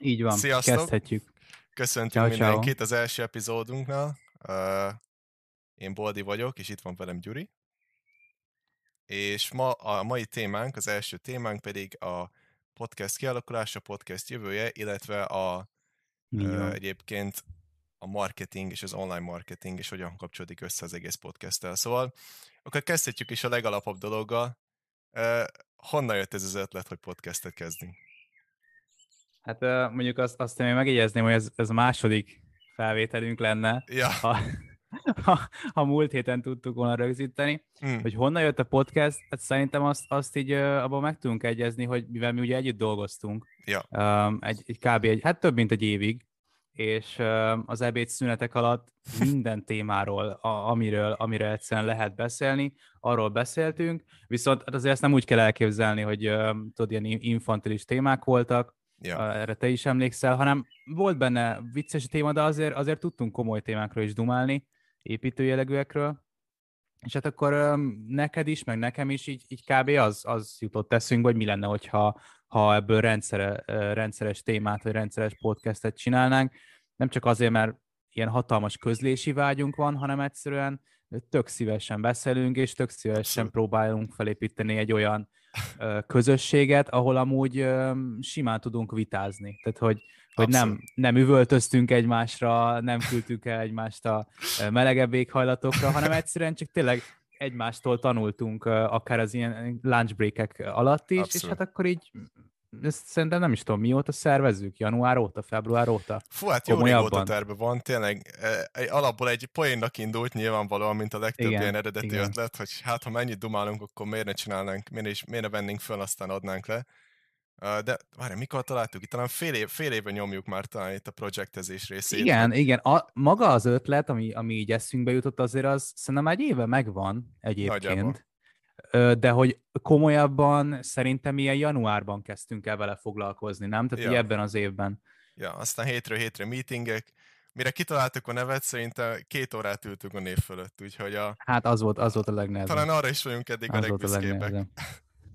Így van, Sziasztok. kezdhetjük. Köszöntünk ciao, mindenkit ciao. az első epizódunknál. Uh, én Boldi vagyok, és itt van velem Gyuri. És ma a mai témánk, az első témánk pedig a podcast kialakulása, podcast jövője, illetve a uh, egyébként a marketing és az online marketing, és hogyan kapcsolódik össze az egész podcasttel. Szóval akkor kezdhetjük is a legalapabb dologgal. Uh, honnan jött ez az ötlet, hogy podcastet kezdünk? Hát mondjuk azt, azt én megjegyezném, hogy ez, ez a második felvételünk lenne, ja. ha, ha, ha múlt héten tudtuk volna rögzíteni. Hmm. Hogy honnan jött a podcast, hát szerintem azt, azt így abban meg tudunk egyezni, hogy mivel mi ugye együtt dolgoztunk, ja. egy, egy kb. Egy, hát több mint egy évig, és az ebéd szünetek alatt minden témáról, a, amiről, amiről egyszerűen lehet beszélni, arról beszéltünk, viszont hát azért ezt nem úgy kell elképzelni, hogy tudod, ilyen infantilis témák voltak, ja. erre te is emlékszel, hanem volt benne vicces téma, de azért, azért tudtunk komoly témákról is dumálni, építőjelegűekről, és hát akkor neked is, meg nekem is így, így kb. az, az jutott eszünkbe, hogy mi lenne, hogyha ha ebből rendszere, rendszeres témát, vagy rendszeres podcastet csinálnánk. Nem csak azért, mert ilyen hatalmas közlési vágyunk van, hanem egyszerűen tök szívesen beszélünk, és tök szívesen Abszolút. próbálunk felépíteni egy olyan közösséget, ahol amúgy simán tudunk vitázni. Tehát, hogy, hogy nem, nem üvöltöztünk egymásra, nem küldtük el egymást a melegebb éghajlatokra, hanem egyszerűen csak tényleg egymástól tanultunk akár az ilyen lunch break alatt is, Abszolút. és hát akkor így ezt szerintem nem is tudom, mióta szervezzük? Január óta, február óta? Fú, hát jó régóta terve van, tényleg egy, alapból egy poénnak indult nyilvánvalóan, mint a legtöbb igen, ilyen eredeti igen. ötlet, hogy hát ha mennyit dumálunk, akkor miért ne csinálnánk, miért, is, miért ne vennénk föl, aztán adnánk le. De várj, mikor találtuk? Itt talán fél, év, fél éve nyomjuk már talán itt a projektezés részét. Igen, igen. A, maga az ötlet, ami, ami így eszünkbe jutott, azért az szerintem egy éve megvan egyébként. Nagyjából de hogy komolyabban szerintem ilyen januárban kezdtünk el vele foglalkozni, nem? Tehát ja. ebben az évben. Ja, aztán hétről hétre meetingek, mire kitaláltuk a nevet, szerintem két órát ültünk a név fölött, úgyhogy a... Hát az volt, az volt a legnehezebb. Talán arra is vagyunk eddig az a legbüszkébbek.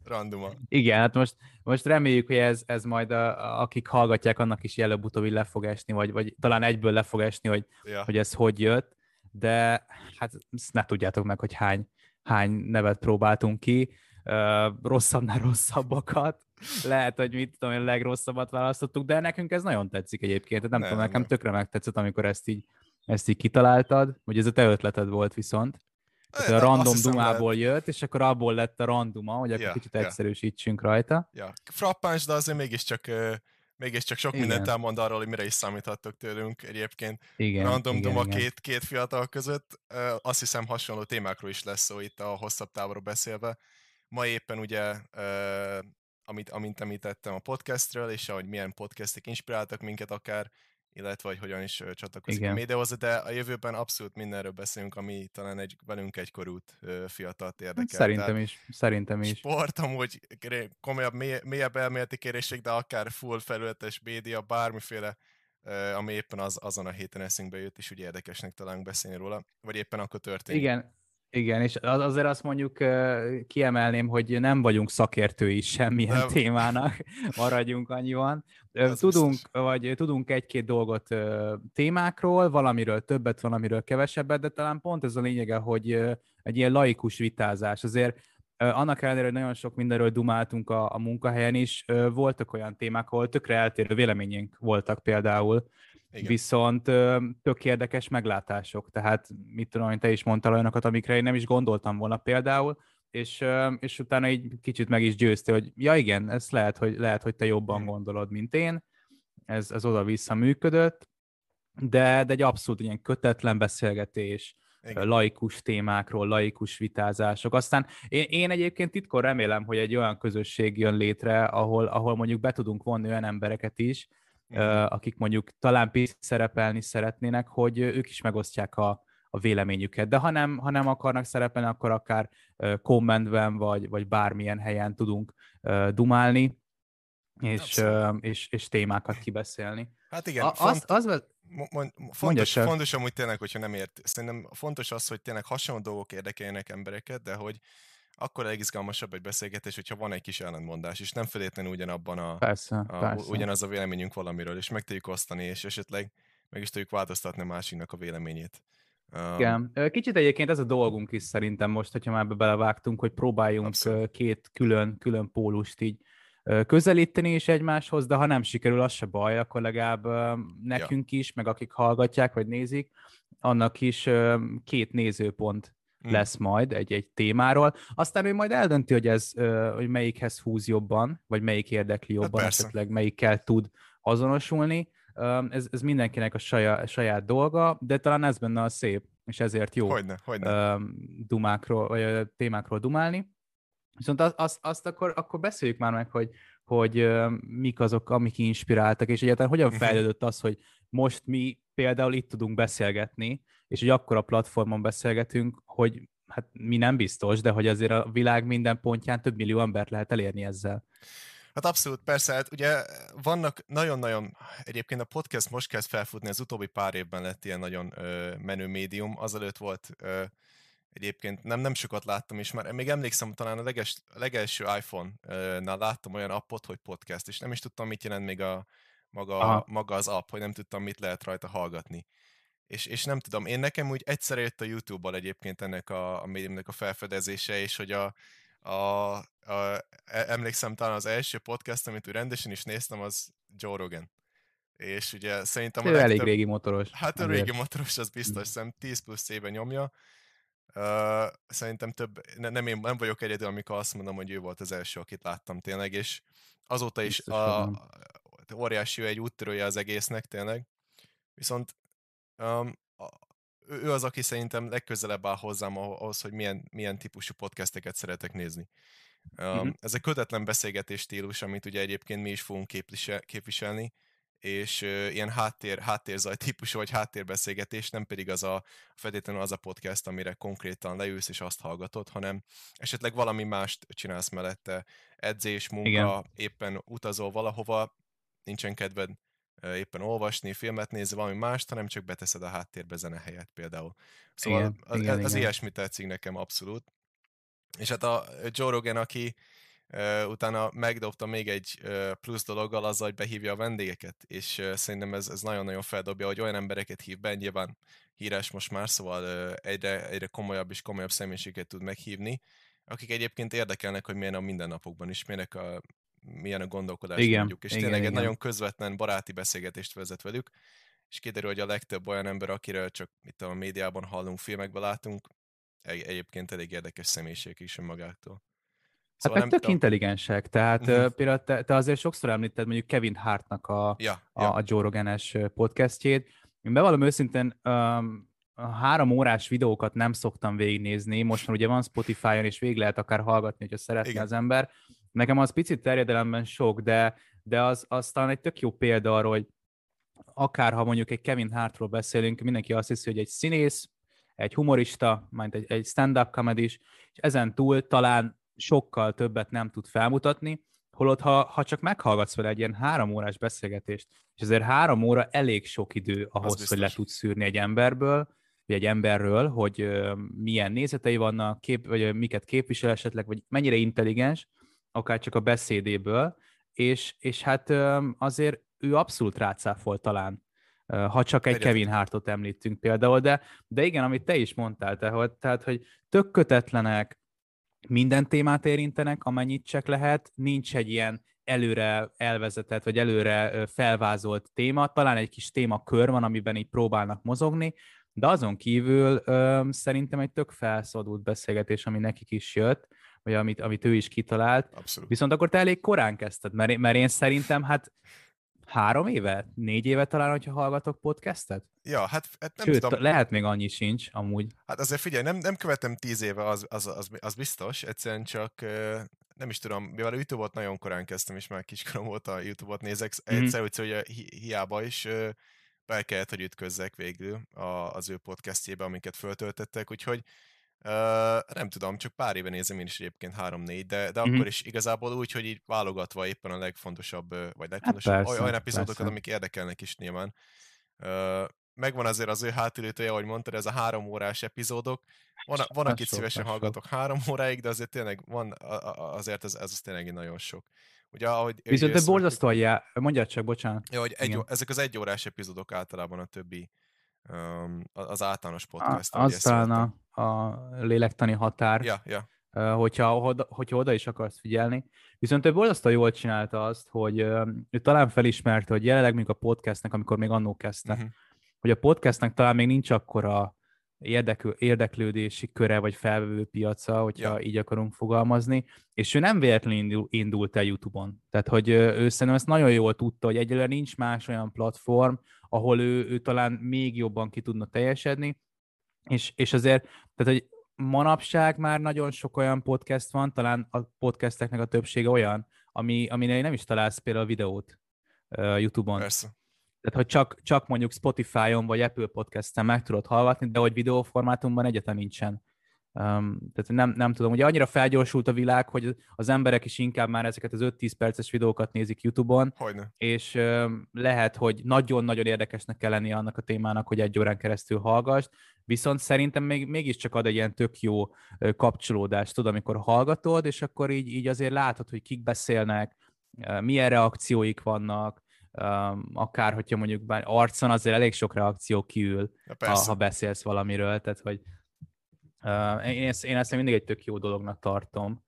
Randuma. Igen, hát most, most reméljük, hogy ez, ez majd a, akik hallgatják, annak is előbb-utóbb le fog esni, vagy, vagy talán egyből le fog esni, hogy, ja. hogy ez hogy jött, de hát ne tudjátok meg, hogy hány hány nevet próbáltunk ki, rosszabbnál rosszabbakat, lehet, hogy mit tudom, a legrosszabbat választottuk, de nekünk ez nagyon tetszik egyébként, nem, nem tudom, nekem nem. tökre megtetszett, amikor ezt így, ezt így kitaláltad, hogy ez a te ötleted volt viszont. Tehát a random dumából lehet. jött, és akkor abból lett a randuma, hogy akkor ja, kicsit egyszerűsítsünk ja. rajta. Ja, frappáns, de azért mégiscsak mégiscsak sok igen. mindent elmond arról, hogy mire is számíthattok tőlünk egyébként. Igen, Random igen, Duma igen. Két, két fiatal között. Azt hiszem hasonló témákról is lesz szó itt a hosszabb távolról beszélve. Ma éppen ugye, amit, amint említettem a podcastről, és ahogy milyen podcastek inspiráltak minket akár, illetve hogy hogyan is csatlakozik Igen. a médiahoz, de a jövőben abszolút mindenről beszélünk, ami talán egy velünk egykorút fiatalt érdekel. Szerintem Tehát is, szerintem is. Sport amúgy komolyabb, mélyebb elméleti kérések, de akár full felületes média, bármiféle ami éppen az, azon a héten eszünkbe jött, és ugye érdekesnek találunk beszélni róla, vagy éppen akkor történik. Igen, igen, és azért azt mondjuk kiemelném, hogy nem vagyunk szakértői semmilyen nem. témának, maradjunk annyiban. Ez tudunk, biztos. vagy tudunk egy-két dolgot témákról, valamiről többet, valamiről kevesebbet, de talán pont ez a lényege, hogy egy ilyen laikus vitázás. Azért annak ellenére, hogy nagyon sok mindenről dumáltunk a, a munkahelyen is, voltak olyan témák, ahol tökre eltérő véleményünk voltak például, igen. Viszont tök érdekes meglátások, tehát mit tudom, hogy te is mondtál olyanokat, amikre én nem is gondoltam volna például, és, és utána egy kicsit meg is győzte, hogy ja igen, ez lehet, hogy, lehet, hogy te jobban gondolod, mint én, ez, ez oda-vissza működött, de, de egy abszolút ilyen kötetlen beszélgetés, igen. laikus témákról, laikus vitázások. Aztán én, én egyébként titkon remélem, hogy egy olyan közösség jön létre, ahol, ahol mondjuk be tudunk vonni olyan embereket is, akik mondjuk talán picit szerepelni szeretnének, hogy ők is megosztják a, a véleményüket. De ha nem, ha nem akarnak szerepelni, akkor akár kommentben, vagy, vagy bármilyen helyen tudunk dumálni, és, és, és témákat kibeszélni. Hát igen, a, font, az, az, mond, fontos, fontos amúgy tényleg, hogyha nem ért. Szerintem fontos az, hogy tényleg hasonló dolgok érdekeljenek embereket, de hogy akkor legizgalmasabb egy beszélgetés, hogyha van egy kis ellentmondás, és nem feltétlenül ugyanabban a, persze, a persze. ugyanaz a véleményünk valamiről, és meg tudjuk osztani, és esetleg meg is tudjuk változtatni másiknak a véleményét. Igen. Kicsit egyébként ez a dolgunk is szerintem most, hogyha már belevágtunk, hogy próbáljunk abszolút. két külön, külön pólust így közelíteni is egymáshoz, de ha nem sikerül, az se baj, akkor legalább nekünk ja. is, meg akik hallgatják vagy nézik, annak is két nézőpont. Lesz majd egy-egy témáról. Aztán ő majd eldönti, hogy ez, hogy melyikhez húz jobban, vagy melyik érdekli hát jobban, hát esetleg melyikkel tud azonosulni. Ez, ez mindenkinek a saját, saját dolga, de talán ez benne a szép, és ezért jó hogyne, hogyne. dumákról, vagy témákról dumálni. Viszont azt, azt, azt akkor, akkor beszéljük már meg, hogy, hogy mik azok, amik inspiráltak, és egyáltalán hogyan mhm. fejlődött az, hogy most mi például itt tudunk beszélgetni, és hogy akkor a platformon beszélgetünk, hogy hát mi nem biztos, de hogy azért a világ minden pontján több millió embert lehet elérni ezzel. Hát abszolút, persze, hát ugye vannak nagyon-nagyon, egyébként a podcast most kezd felfutni, az utóbbi pár évben lett ilyen nagyon ö, menő médium, azelőtt volt ö, egyébként nem, nem sokat láttam is, már még emlékszem, talán a leges, legelső iPhone-nál láttam olyan appot, hogy podcast, és nem is tudtam, mit jelent még a maga, maga az app, hogy nem tudtam, mit lehet rajta hallgatni. És, és nem tudom, én nekem úgy egyszer jött a YouTube-bal egyébként ennek a, a médiumnek a felfedezése, és hogy a, a, a, e, emlékszem talán az első podcast, amit úgy rendesen is néztem, az Joe Rogan. És ugye szerintem... Ő legtöbb, elég régi motoros. Hát a régi motoros, az biztos, szerintem 10 plusz éve nyomja, Uh, szerintem több, ne, nem, én nem vagyok egyedül, amikor azt mondom, hogy ő volt az első, akit láttam tényleg, és azóta is a, a, óriási egy úttörője az egésznek tényleg. Viszont um, a, ő az, aki szerintem legközelebb áll hozzám ahhoz, hogy milyen, milyen típusú podcasteket szeretek nézni. Um, mm-hmm. Ez egy kötetlen beszélgetés stílus, amit ugye egyébként mi is fogunk képviselni, és uh, ilyen háttér, háttérzaj típusú, vagy háttérbeszélgetés, nem pedig az a feltétlenül az a podcast, amire konkrétan leülsz és azt hallgatod, hanem esetleg valami mást csinálsz mellette, edzés, munka, Igen. éppen utazol valahova, nincsen kedved éppen olvasni, filmet nézni, valami mást, hanem csak beteszed a háttérbe zene helyett például. Szóval igen, az, igen, az igen. ilyesmi tetszik nekem abszolút. És hát a Joe Rogan, aki Uh, utána megdobta még egy uh, plusz dologgal azzal, hogy behívja a vendégeket, és uh, szerintem ez, ez nagyon-nagyon feldobja, hogy olyan embereket hív be, nyilván híres most már, szóval egyre, egyre komolyabb és komolyabb személyiséget tud meghívni, akik egyébként érdekelnek, hogy milyen a mindennapokban is, milyenek a, milyen a gondolkodás igen, mondjuk, és igen, tényleg igen. egy nagyon közvetlen baráti beszélgetést vezet velük, és kiderül, hogy a legtöbb olyan ember, akiről csak itt a médiában hallunk, filmekben látunk, egy, egyébként elég érdekes személyiség is önmagától. Hát szóval hát meg tök intelligensek, tehát uh-huh. például te, te azért sokszor említed mondjuk Kevin Hartnak a, ja, a, ja. a Joe Rogan-es podcastjét. Én bevallom őszintén, um, három órás videókat nem szoktam végignézni, most már ugye van Spotify-on, és végig lehet akár hallgatni, hogyha szeretne Igen. az ember. Nekem az picit terjedelemben sok, de, de az, az talán egy tök jó példa arra, hogy akár ha mondjuk egy Kevin Hartról beszélünk, mindenki azt hiszi, hogy egy színész, egy humorista, majd egy, egy stand-up comedy és ezen túl talán sokkal többet nem tud felmutatni, holott ha, ha csak meghallgatsz vele egy ilyen három órás beszélgetést, és azért három óra elég sok idő ahhoz, hogy le tudsz szűrni egy emberből, vagy egy emberről, hogy milyen nézetei vannak, kép, vagy miket képvisel esetleg, vagy mennyire intelligens, akár csak a beszédéből, és, és hát azért ő abszolút rácáfol talán, ha csak egy Kevin Hartot említünk például, de, de igen, amit te is mondtál, tehát, tehát hogy tök kötetlenek, minden témát érintenek, amennyit csak lehet, nincs egy ilyen előre elvezetett, vagy előre felvázolt téma, talán egy kis témakör van, amiben így próbálnak mozogni, de azon kívül ö, szerintem egy tök felszabadult beszélgetés, ami nekik is jött, vagy amit, amit ő is kitalált. Abszolút. Viszont akkor te elég korán kezdted, mert, mert én szerintem hát három éve, négy éve talán, hogyha hallgatok podcastet? Ja, hát, hát nem Sőt, tudom. lehet még annyi sincs, amúgy. Hát azért figyelj, nem, nem követem tíz éve, az, az, az, az biztos, egyszerűen csak nem is tudom, mivel a YouTube-ot nagyon korán kezdtem, és már kiskorom volt a YouTube-ot nézek, mm-hmm. egyszer úgy, hogy hi- hiába is be kellett, hogy ütközzek végül az ő podcastjébe, amiket föltöltettek, úgyhogy Uh, nem tudom, csak pár éve nézem én is egyébként 3-4, de, de mm-hmm. akkor is igazából úgy, hogy így válogatva éppen a legfontosabb, vagy legfontosabb hát persze, olyan epizódokat, persze. amik érdekelnek is nyilván. Uh, megvan azért az ő hátulütője, ahogy mondtad, ez a három órás epizódok. Van, van akit szívesen hallgatok három óráig, de azért tényleg van, azért ez, ez tényleg nagyon sok. Ugye, ahogy Viszont te borzasztóan já... mondjad csak, bocsánat. Ja, hogy egy, ezek az egyórás epizódok általában a többi az általános podcast. Az talán a, a lélektani határ. Ja, ja. Hogyha, oda, hogyha oda is akarsz figyelni. Viszont ő borzasztóan jól csinálta azt, hogy ő talán felismerte, hogy jelenleg még a podcastnek, amikor még annó kezdte, uh-huh. hogy a podcastnek talán még nincs akkora érdekl- érdeklődési köre vagy felvevő piaca, hogyha ja. így akarunk fogalmazni, és ő nem véletlenül indult el YouTube-on. Tehát, hogy ő szerintem ezt nagyon jól tudta, hogy egyelőre nincs más olyan platform, ahol ő, ő talán még jobban ki tudna teljesedni, és, és azért, tehát, hogy manapság már nagyon sok olyan podcast van, talán a podcasteknek a többsége olyan, ami, aminél nem is találsz például videót uh, YouTube-on. Persze. Tehát, hogy csak, csak mondjuk Spotify-on vagy Apple Podcast-en meg tudod hallgatni, de hogy videóformátumban egyetem nincsen. Um, tehát nem, nem tudom, ugye annyira felgyorsult a világ, hogy az emberek is inkább már ezeket az 5-10 perces videókat nézik YouTube-on, Hogyne. és um, lehet, hogy nagyon-nagyon érdekesnek kell lennie annak a témának, hogy egy órán keresztül hallgass, viszont szerintem még, mégiscsak ad egy ilyen tök jó kapcsolódást, tudod, amikor hallgatod, és akkor így, így azért látod, hogy kik beszélnek, milyen reakcióik vannak, um, akár hogyha mondjuk bár arcon azért elég sok reakció kiül, ha, ha beszélsz valamiről, tehát hogy uh, én, ezt, én ezt mindig egy tök jó dolognak tartom,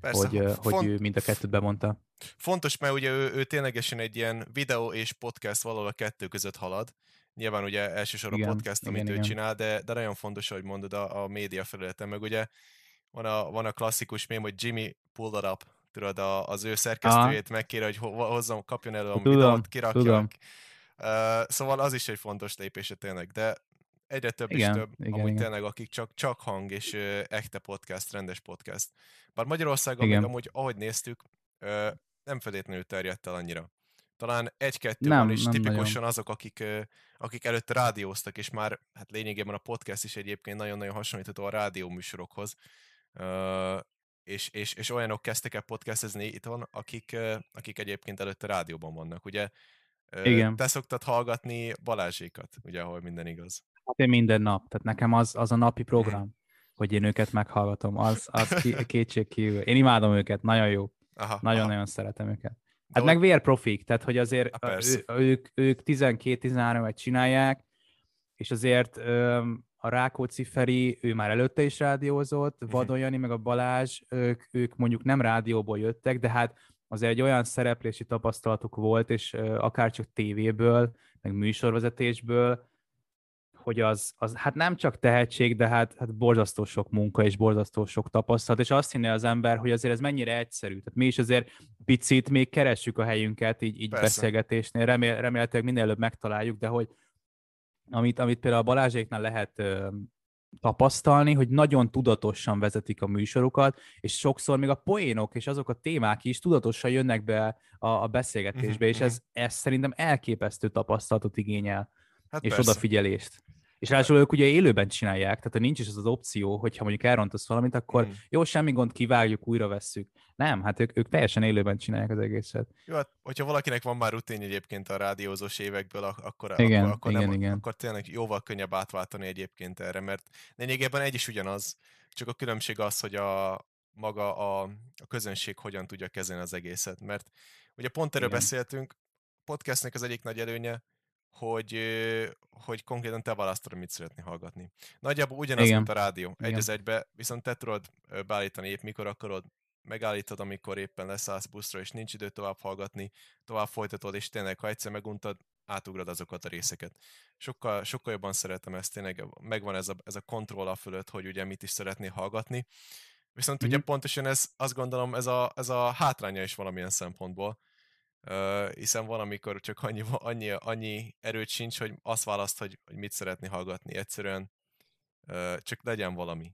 Persze, hogy, font... hogy ő mind a kettőt bemondta. Fontos, mert ugye ő, ő ténylegesen egy ilyen videó és podcast valahol a kettő között halad. Nyilván ugye elsősorban igen, podcast, amit igen, ő igen. csinál, de, de nagyon fontos, hogy mondod a, a média felületen, meg ugye van a, van a klasszikus mém, hogy Jimmy pulled it up, tudod, a, az ő szerkesztőjét Aha. megkére, hogy hozzam, kapjon elő a videót, kirakja. Tudom. Uh, szóval az is egy fontos lépése tényleg, de egyre több igen, és több, igen, amúgy igen. tényleg, akik csak, csak hang és uh, ekte podcast, rendes podcast. Bár Magyarországon igen. még amúgy, ahogy néztük, uh, nem feltétlenül terjedt el annyira. Talán egy-kettő van, és nem tipikusan nagyon. azok, akik, uh, akik előtte rádióztak, és már hát lényegében a podcast is egyébként nagyon-nagyon hasonlítható a rádió műsorokhoz. Uh, és, és, és olyanok kezdtek el podcastezni itthon, akik, akik egyébként előtte rádióban vannak, ugye? Igen. Te szoktad hallgatni Balázsékat, ugye, ahol minden igaz. Hát én minden nap, tehát nekem az, az a napi program, hmm. hogy én őket meghallgatom, az, az kétség kívül. Én imádom őket, nagyon jó. Nagyon-nagyon szeretem őket. Hát meg vérprofik, tehát hogy azért ő, ők, ők 12-13 et csinálják, és azért a Rákóczi Feri, ő már előtte is rádiózott, mhm. Vadon Jani, meg a Balázs, ők, ők mondjuk nem rádióból jöttek, de hát azért egy olyan szereplési tapasztalatuk volt, és akár csak tévéből, meg műsorvezetésből, hogy az, az hát nem csak tehetség, de hát, hát borzasztó sok munka és borzasztó sok tapasztalat, és azt hinné az ember, hogy azért ez mennyire egyszerű. Tehát mi is azért picit még keressük a helyünket így, így beszélgetésnél, Remél, remélhetőleg minél előbb megtaláljuk, de hogy amit, amit például a Balázséknál lehet ö, tapasztalni, hogy nagyon tudatosan vezetik a műsorokat, és sokszor még a poénok és azok a témák is tudatosan jönnek be a, a beszélgetésbe, uh-huh, és mhm. ez, ez szerintem elképesztő tapasztalatot igényel, hát és persze. odafigyelést. És ráadásul ők ugye élőben csinálják, tehát nincs is az az opció, hogyha mondjuk elrontasz valamit, akkor mm. jó, semmi gond, kivágjuk, újra vesszük. Nem, hát ők, ők teljesen élőben csinálják az egészet. Jó, hát hogyha valakinek van már rutin egyébként a rádiózós évekből, akkor, igen, akkor, akkor, igen, nem, igen. akkor tényleg jóval könnyebb átváltani egyébként erre, mert lényegében egy is ugyanaz, csak a különbség az, hogy a maga a, a közönség hogyan tudja kezelni az egészet, mert ugye pont erről igen. beszéltünk, podcastnek az egyik nagy előnye, hogy, hogy konkrétan te választod, mit szeretni hallgatni. Nagyjából ugyanaz, Igen. mint a rádió. Egy Igen. az egybe, viszont te tudod beállítani épp mikor akarod, megállítod, amikor éppen leszállsz buszra, és nincs idő tovább hallgatni, tovább folytatod, és tényleg, ha egyszer meguntad, átugrad azokat a részeket. Sokkal, sokkal jobban szeretem ezt, tényleg megvan ez a, ez a kontroll a fölött, hogy ugye mit is szeretné hallgatni. Viszont mm-hmm. ugye pontosan ez, azt gondolom, ez a, ez a hátránya is valamilyen szempontból, Uh, hiszen van, amikor csak annyi, annyi, annyi erőt sincs, hogy azt választ, hogy, hogy mit szeretni hallgatni. Egyszerűen uh, csak legyen valami.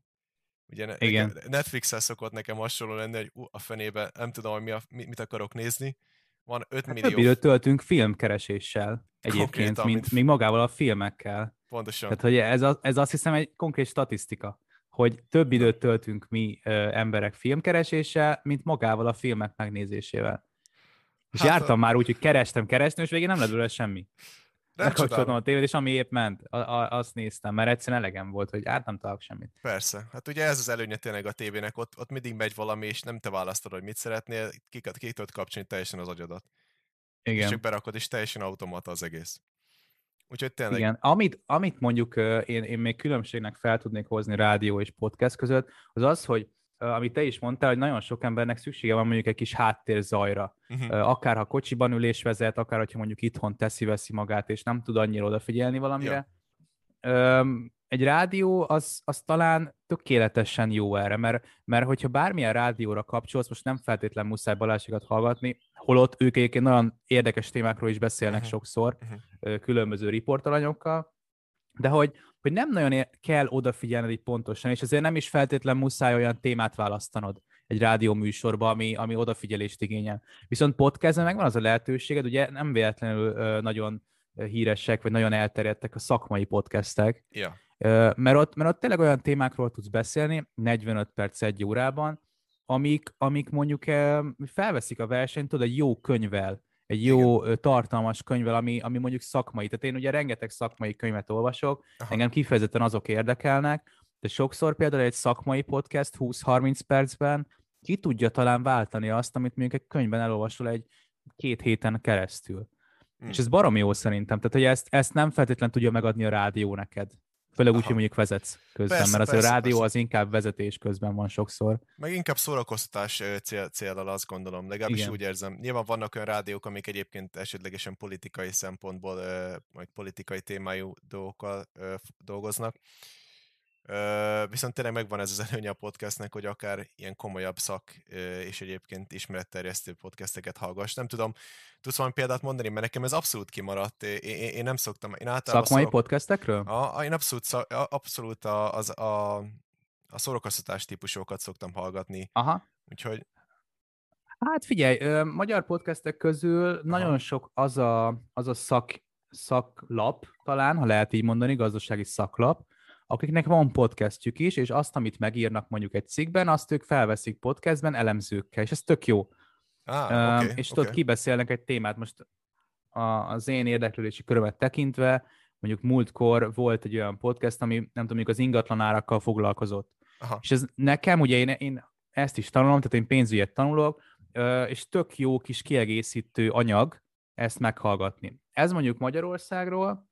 Ugye Igen. Netflix-el szokott nekem hasonló lenni, hogy uh, a fenébe nem tudom, hogy mi a, mit akarok nézni. Van 5 hát millió... Több időt töltünk filmkereséssel egyébként, mint, mint még magával a filmekkel. Pontosan. Tehát, hogy ez, a, ez azt hiszem egy konkrét statisztika, hogy több időt töltünk mi ö, emberek filmkereséssel, mint magával a filmek megnézésével. És hát, jártam már úgy, hogy kerestem, kerestem, és végén nem lett belőle semmi. lekapcsoltam a tévét, és ami épp ment, a, a, azt néztem, mert egyszerűen elegem volt, hogy át nem találok semmit. Persze, hát ugye ez az előnye tényleg a tévének, ott, ott mindig megy valami, és nem te választod, hogy mit szeretnél, ki, ki tudod kapcsolni teljesen az agyadat. Igen. És csak berakod, és teljesen automata az egész. Úgyhogy tényleg... Igen, amit, amit mondjuk én, én még különbségnek fel tudnék hozni rádió és podcast között, az az, hogy amit te is mondtál, hogy nagyon sok embernek szüksége van mondjuk egy kis háttérzajra. Uh-huh. Akár ha kocsiban ülés vezet, akár ha mondjuk itthon teszi-veszi magát, és nem tud annyira odafigyelni valamire. Ja. Egy rádió az, az talán tökéletesen jó erre, mert, mert hogyha bármilyen rádióra kapcsolsz, most nem feltétlen muszáj Balázsikat hallgatni, holott ők egyébként nagyon érdekes témákról is beszélnek uh-huh. sokszor, uh-huh. különböző riportalanyokkal, de hogy, hogy nem nagyon kell odafigyelned így pontosan, és ezért nem is feltétlen muszáj olyan témát választanod egy rádió műsorba, ami, ami odafigyelést igényel. Viszont podcastben megvan az a lehetőséged, ugye nem véletlenül ö, nagyon híresek, vagy nagyon elterjedtek a szakmai podcastek, ö, mert, ott, mert ott tényleg olyan témákról tudsz beszélni, 45 perc egy órában, amik, amik mondjuk felveszik a versenyt, tudod, egy jó könyvvel, egy jó Igen. tartalmas könyvvel, ami, ami mondjuk szakmai. Tehát én ugye rengeteg szakmai könyvet olvasok, Aha. engem kifejezetten azok érdekelnek, de sokszor például egy szakmai podcast 20-30 percben ki tudja talán váltani azt, amit mondjuk egy könyvben elolvasol egy két héten keresztül. Hmm. És ez baromi jó szerintem. Tehát, hogy ezt, ezt nem feltétlenül tudja megadni a rádió neked. Főleg úgy, hogy mondjuk vezetsz közben, persze, mert az persze, a rádió persze. az inkább vezetés közben van sokszor. Meg inkább szórakoztatás cél, célral azt gondolom, legalábbis Igen. úgy érzem. Nyilván vannak olyan rádiók, amik egyébként esetlegesen politikai szempontból, vagy politikai témájú dolgokkal dolgoznak, viszont tényleg megvan ez az előnye a podcastnek, hogy akár ilyen komolyabb szak és egyébként ismeretterjesztő podcasteket hallgass. Nem tudom, tudsz valami példát mondani, mert nekem ez abszolút kimaradt. Én, én, nem szoktam, én általában... Szakmai szorok... podcastekről? A, a, én abszolút, szak, abszolút a, az, a, a szórakoztatás típusokat szoktam hallgatni. Aha. Úgyhogy Hát figyelj, magyar podcastek közül Aha. nagyon sok az a, az a szak, szaklap, talán, ha lehet így mondani, gazdasági szaklap, akiknek van podcastjük is, és azt, amit megírnak mondjuk egy cikkben, azt ők felveszik podcastben elemzőkkel, és ez tök jó. Ah, okay, és tudod, okay. kibeszélnek egy témát. Most az én érdeklődési körömet tekintve, mondjuk múltkor volt egy olyan podcast, ami nem tudom, az ingatlanárakkal foglalkozott. Aha. És ez nekem, ugye én, én ezt is tanulom, tehát én pénzügyet tanulok, és tök jó kis kiegészítő anyag ezt meghallgatni. Ez mondjuk Magyarországról,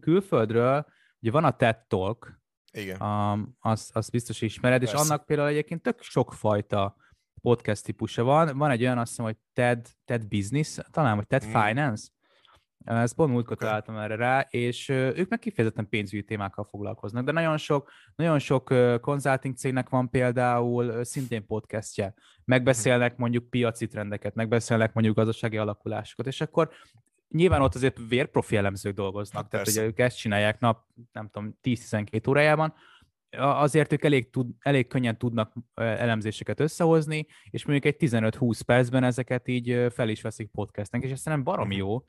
külföldről Ugye van a TED Talk, Igen. Um, azt, azt biztos ismered, Persze. és annak például egyébként tök sokfajta podcast típusa van. Van egy olyan, azt hiszem, hogy TED, TED Business, talán, vagy TED mm. Finance. Ezt pont múltkor okay. találtam erre rá, és ők meg kifejezetten pénzügyi témákkal foglalkoznak, de nagyon sok, nagyon sok consulting cégnek van például szintén podcastje. Megbeszélnek mondjuk piaci trendeket, megbeszélnek mondjuk gazdasági alakulásokat, és akkor nyilván ott azért vérprofi elemzők dolgoznak, tehát ugye ők ezt csinálják nap, nem tudom, 10-12 órájában, azért ők elég, tud, elég könnyen tudnak elemzéseket összehozni, és mondjuk egy 15-20 percben ezeket így fel is veszik podcastnek, és ez nem baromi mhm. jó,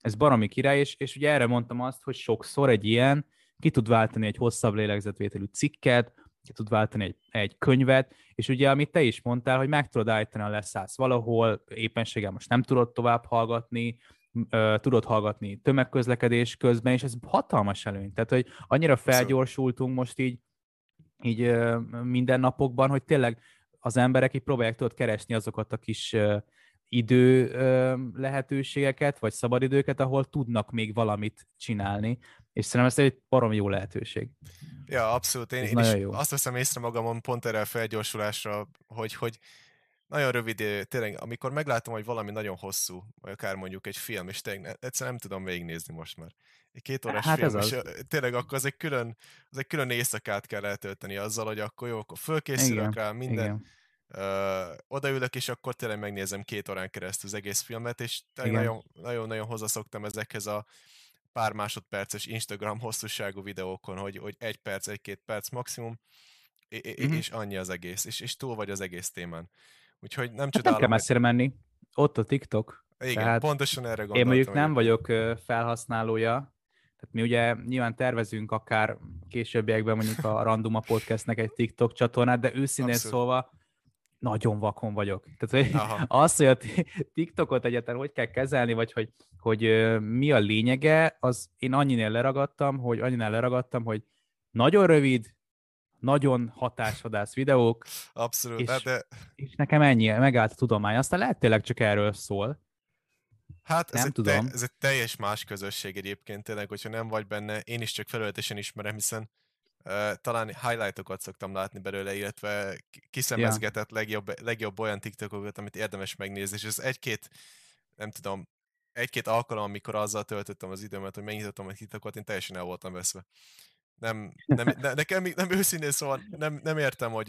ez baromi király, és, és ugye erre mondtam azt, hogy sokszor egy ilyen ki tud váltani egy hosszabb lélegzetvételű cikket, ki tud váltani egy, egy könyvet, és ugye amit te is mondtál, hogy meg tudod állítani a leszállsz valahol, éppenséggel most nem tudod tovább hallgatni, tudod hallgatni tömegközlekedés közben, és ez hatalmas előny. Tehát, hogy annyira felgyorsultunk most így, így minden napokban, hogy tényleg az emberek így próbálják tudod keresni azokat a kis idő lehetőségeket, vagy szabadidőket, ahol tudnak még valamit csinálni, és szerintem ez egy barom jó lehetőség. Ja, abszolút. Én, én is jó. azt veszem észre magamon pont erre a felgyorsulásra, hogy, hogy nagyon rövid, tényleg, amikor meglátom, hogy valami nagyon hosszú, vagy akár mondjuk egy film, és tényleg egyszerűen nem tudom végignézni most már. Egy két órás hát film, és tényleg akkor az egy külön, az egy külön éjszakát kell eltölteni azzal, hogy akkor jó, akkor fölkészülök rá, minden, Igen. Uh, odaülök, és akkor tényleg megnézem két órán keresztül az egész filmet, és nagyon-nagyon hozzászoktam ezekhez a pár másodperces Instagram hosszúságú videókon, hogy, hogy egy perc, egy-két perc maximum, uh-huh. és annyi az egész, és, és túl vagy az egész témán. Úgyhogy nem hát csodálom. Nem kell messzire menni. Ott a TikTok. Igen, Tehát pontosan erre gondoltam. Én mondjuk nem vagyok felhasználója, tehát mi ugye nyilván tervezünk akár későbbiekben mondjuk a Randuma Podcastnek egy TikTok csatornát, de őszintén Abszolút. szólva nagyon vakon vagyok. Tehát hogy az, hogy a TikTokot egyetem hogy kell kezelni, vagy hogy, hogy mi a lényege, az én annyinél leragadtam, hogy annyinél leragadtam, hogy nagyon rövid, nagyon hatásvadász videók. Abszolút. És, hát de... és nekem ennyi, megállt a tudomány. Aztán lehet tényleg csak erről szól. Hát nem ez, tudom. Egy te, ez egy teljes más közösség egyébként tényleg, hogyha nem vagy benne, én is csak felületesen ismerem, hiszen uh, talán highlightokat szoktam látni belőle, illetve kiszemezgetett ja. legjobb, legjobb olyan TikTokokat, amit érdemes megnézni, és ez egy-két, nem tudom, egy-két alkalom, amikor azzal töltöttem az időmet, hogy megnyitottam egy TikTokot, én teljesen el voltam veszve nem, nem, ne, nekem nem őszintén szóval nem, nem értem, hogy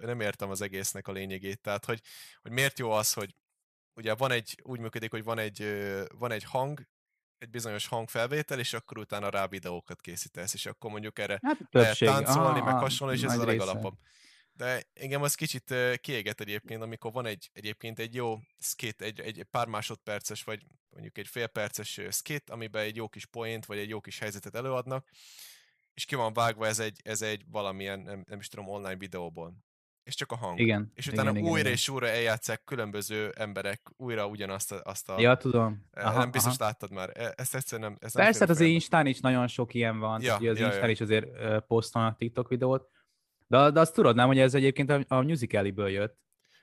nem értem az egésznek a lényegét. Tehát, hogy, hogy miért jó az, hogy ugye van egy, úgy működik, hogy van egy, van egy hang, egy bizonyos hangfelvétel, és akkor utána rá videókat készítesz, és akkor mondjuk erre hát, lehet táncolni, Aha, meg hasonló, és ez a legalapabb. De engem az kicsit kiéget egyébként, amikor van egy, egyébként egy jó skit, egy, egy pár másodperces, vagy mondjuk egy fél perces skit, amiben egy jó kis poént, vagy egy jó kis helyzetet előadnak, és ki van vágva ez egy, ez egy valamilyen, nem, nem is tudom, online videóból. És csak a hang. Igen. És utána igen, újra igen, és újra eljátszák különböző emberek újra ugyanazt a... Azt a ja, tudom. E, aha, nem biztos aha. láttad már. E, ezt egyszerűen nem... Ez Persze, hát az Instán is nagyon sok ilyen van. Ja, az ja, Instán ja. is azért uh, posztolnak TikTok videót. De, de azt tudod nem, hogy ez egyébként a, a Musical.ly-ből jött.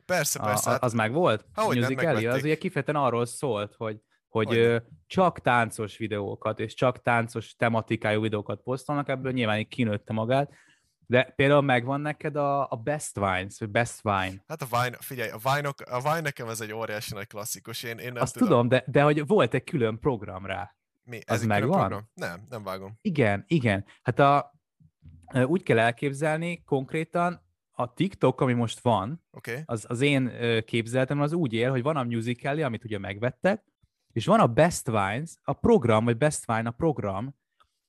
Persze, persze. A, hát- az meg volt? Ha, a Musical.ly, az ugye kifejezetten arról szólt, hogy hogy ö, csak táncos videókat és csak táncos tematikájú videókat posztolnak, ebből nyilván így kinőtte magát, de például megvan neked a, a Best Vines, vagy Best Vine. Hát a Vine, figyelj, a Vine, a Vine nekem ez egy óriási nagy klasszikus, én, én nem Azt tudom. tudom, de, de hogy volt egy külön program rá. Mi? Ez egy megvan? Program? Nem, nem vágom. Igen, igen. Hát a, úgy kell elképzelni konkrétan, a TikTok, ami most van, okay. az, az én képzeletem az úgy él, hogy van a Musical.ly, amit ugye megvettek, és van a Best Vines, a program, vagy Best Vine a program,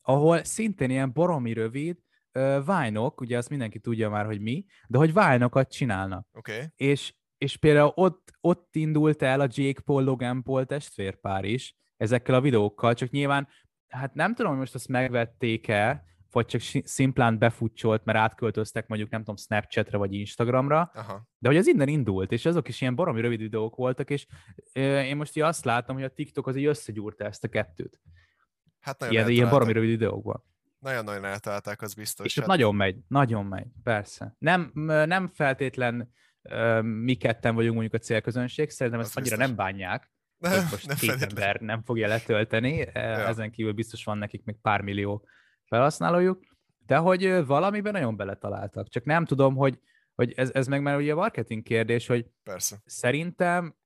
ahol szintén ilyen baromi rövid uh, vine-ok, ugye azt mindenki tudja már, hogy mi, de hogy vine csinálnak. Okay. És, és például ott, ott indult el a Jake Paul, Logan Paul testvérpár is, ezekkel a videókkal, csak nyilván, hát nem tudom, hogy most azt megvették-e, vagy csak szimplán befutcsolt, mert átköltöztek mondjuk, nem tudom, Snapchatre vagy Instagramra, Aha. de hogy az innen indult, és azok is ilyen baromi rövid videók voltak, és én most így azt látom, hogy a TikTok az így összegyúrta ezt a kettőt. Hát nagyon ilyen, ilyen baromi rövid videókban. Nagyon-nagyon eltalálták, az biztos. És hát... nagyon megy, nagyon megy, persze. Nem, nem feltétlen mi ketten vagyunk mondjuk a célközönség, szerintem ezt annyira nem bánják, nem, hogy most nem két ember nem fogja letölteni, ja. ezen kívül biztos van nekik még pár millió felhasználójuk, de hogy valamiben nagyon beletaláltak. Csak nem tudom, hogy, hogy ez, ez meg már ugye a marketing kérdés, hogy Persze. szerintem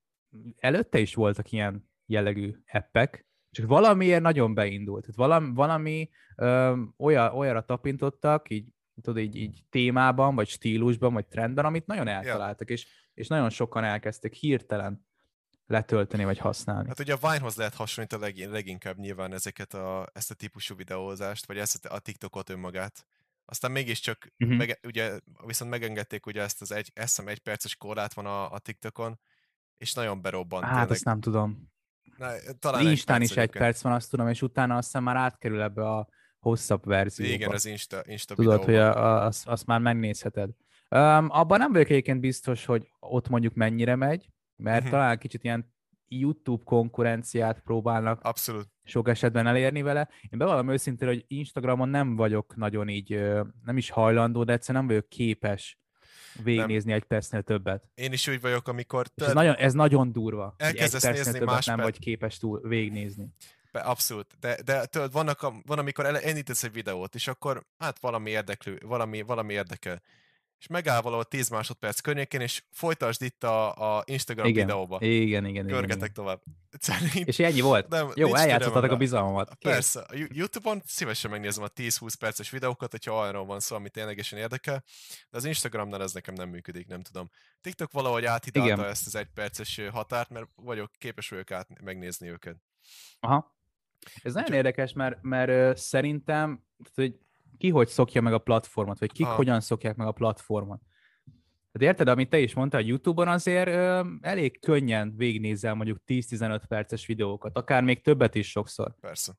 előtte is voltak ilyen jellegű appek, csak valamiért nagyon beindult. Tehát valami, valami ö, olyan, olyanra tapintottak, így, tudod, így, így témában, vagy stílusban, vagy trendben, amit nagyon eltaláltak, ja. és, és nagyon sokan elkezdtek hirtelen letölteni vagy használni. Hát ugye a Vinehoz lehet hasonlítani leg, leginkább nyilván ezeket a, ezt a típusú videózást, vagy ezt a TikTokot önmagát. Aztán mégiscsak, uh-huh. meg, ugye, viszont megengedték ugye ezt az egy, eszem egy perces korlát van a, a TikTokon, és nagyon berobbant. Hát tényleg. azt nem tudom. Na, talán Instán is egy perc van, azt tudom, és utána azt hiszem már átkerül ebbe a hosszabb verzióba. Igen, az Insta, Insta Tudod, videóba. hogy a, a, azt, azt már megnézheted. Um, abban nem vagyok egyébként biztos, hogy ott mondjuk mennyire megy, mert uh-huh. talán kicsit ilyen YouTube konkurenciát próbálnak Abszolút. sok esetben elérni vele. Én bevallom őszintén, hogy Instagramon nem vagyok nagyon így, nem is hajlandó, de egyszerűen nem vagyok képes végignézni nem. egy percnél többet. Én is úgy vagyok, amikor... Te... Ez, nagyon, ez nagyon durva. Elkezdesz egy nézni más nem vagy képes túl végignézni. Abszolút, de, de tudod, vannak a, van, amikor elindítesz egy videót, és akkor hát valami érdeklő, valami, valami érdekel és megáll valahol 10 másodperc környékén, és folytasd itt a, a Instagram igen. videóba. Igen, igen, Körgetek igen. tovább. Szerint... És ennyi volt? Nem, Jó, eljátszottatok a bizalmamat. Kész. Persze, a YouTube-on szívesen megnézem a 10-20 perces videókat, hogyha arról van szó, ami ténylegesen érdekel, de az Instagramnál ez nekem nem működik, nem tudom. TikTok valahogy áthidalta igen. ezt az egy perces határt, mert vagyok, képes vagyok át megnézni őket. Aha. Ez nagyon Úgy, érdekes, mert, mert szerintem, hogy ki hogy szokja meg a platformot, vagy kik ha. hogyan szokják meg a platformot. Tehát érted, amit te is mondtál, a YouTube-on azért ö, elég könnyen végignézel mondjuk 10-15 perces videókat, akár még többet is sokszor. Persze.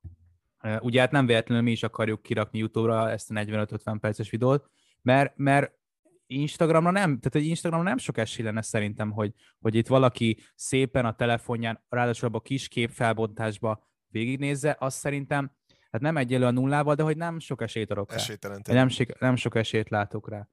Ugye hát nem véletlenül mi is akarjuk kirakni YouTube-ra ezt a 45-50 perces videót, mert, mert Instagramra nem, tehát hogy Instagramra nem sok esély lenne szerintem, hogy, hogy itt valaki szépen a telefonján, ráadásul a kis kép felbontásba végignézze, azt szerintem hát nem egyelő a nullával, de hogy nem sok esélyt adok rá. Nem, nem sok esélyt látok rá.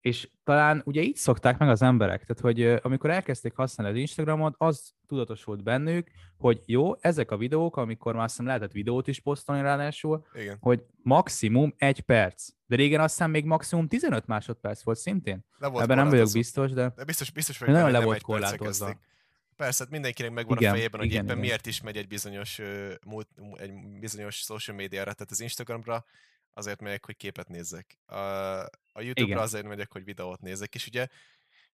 És talán ugye így szokták meg az emberek, tehát hogy amikor elkezdték használni az Instagramot, az tudatosult bennük, hogy jó, ezek a videók, amikor már azt hiszem lehetett videót is posztolni ráadásul, Igen. hogy maximum egy perc. De régen azt hiszem még maximum 15 másodperc volt szintén. Ebben nem vagyok biztos, de, de biztos, biztos hogy nagyon le volt korlátozva. Persze, hát mindenkinek megvan igen, a fejében, hogy igen, éppen igen. miért is megy egy bizonyos, egy bizonyos social médiára, tehát az Instagramra azért megyek, hogy képet nézzek. A, a YouTube-ra Igen. azért megyek, hogy videót nézzek, és ugye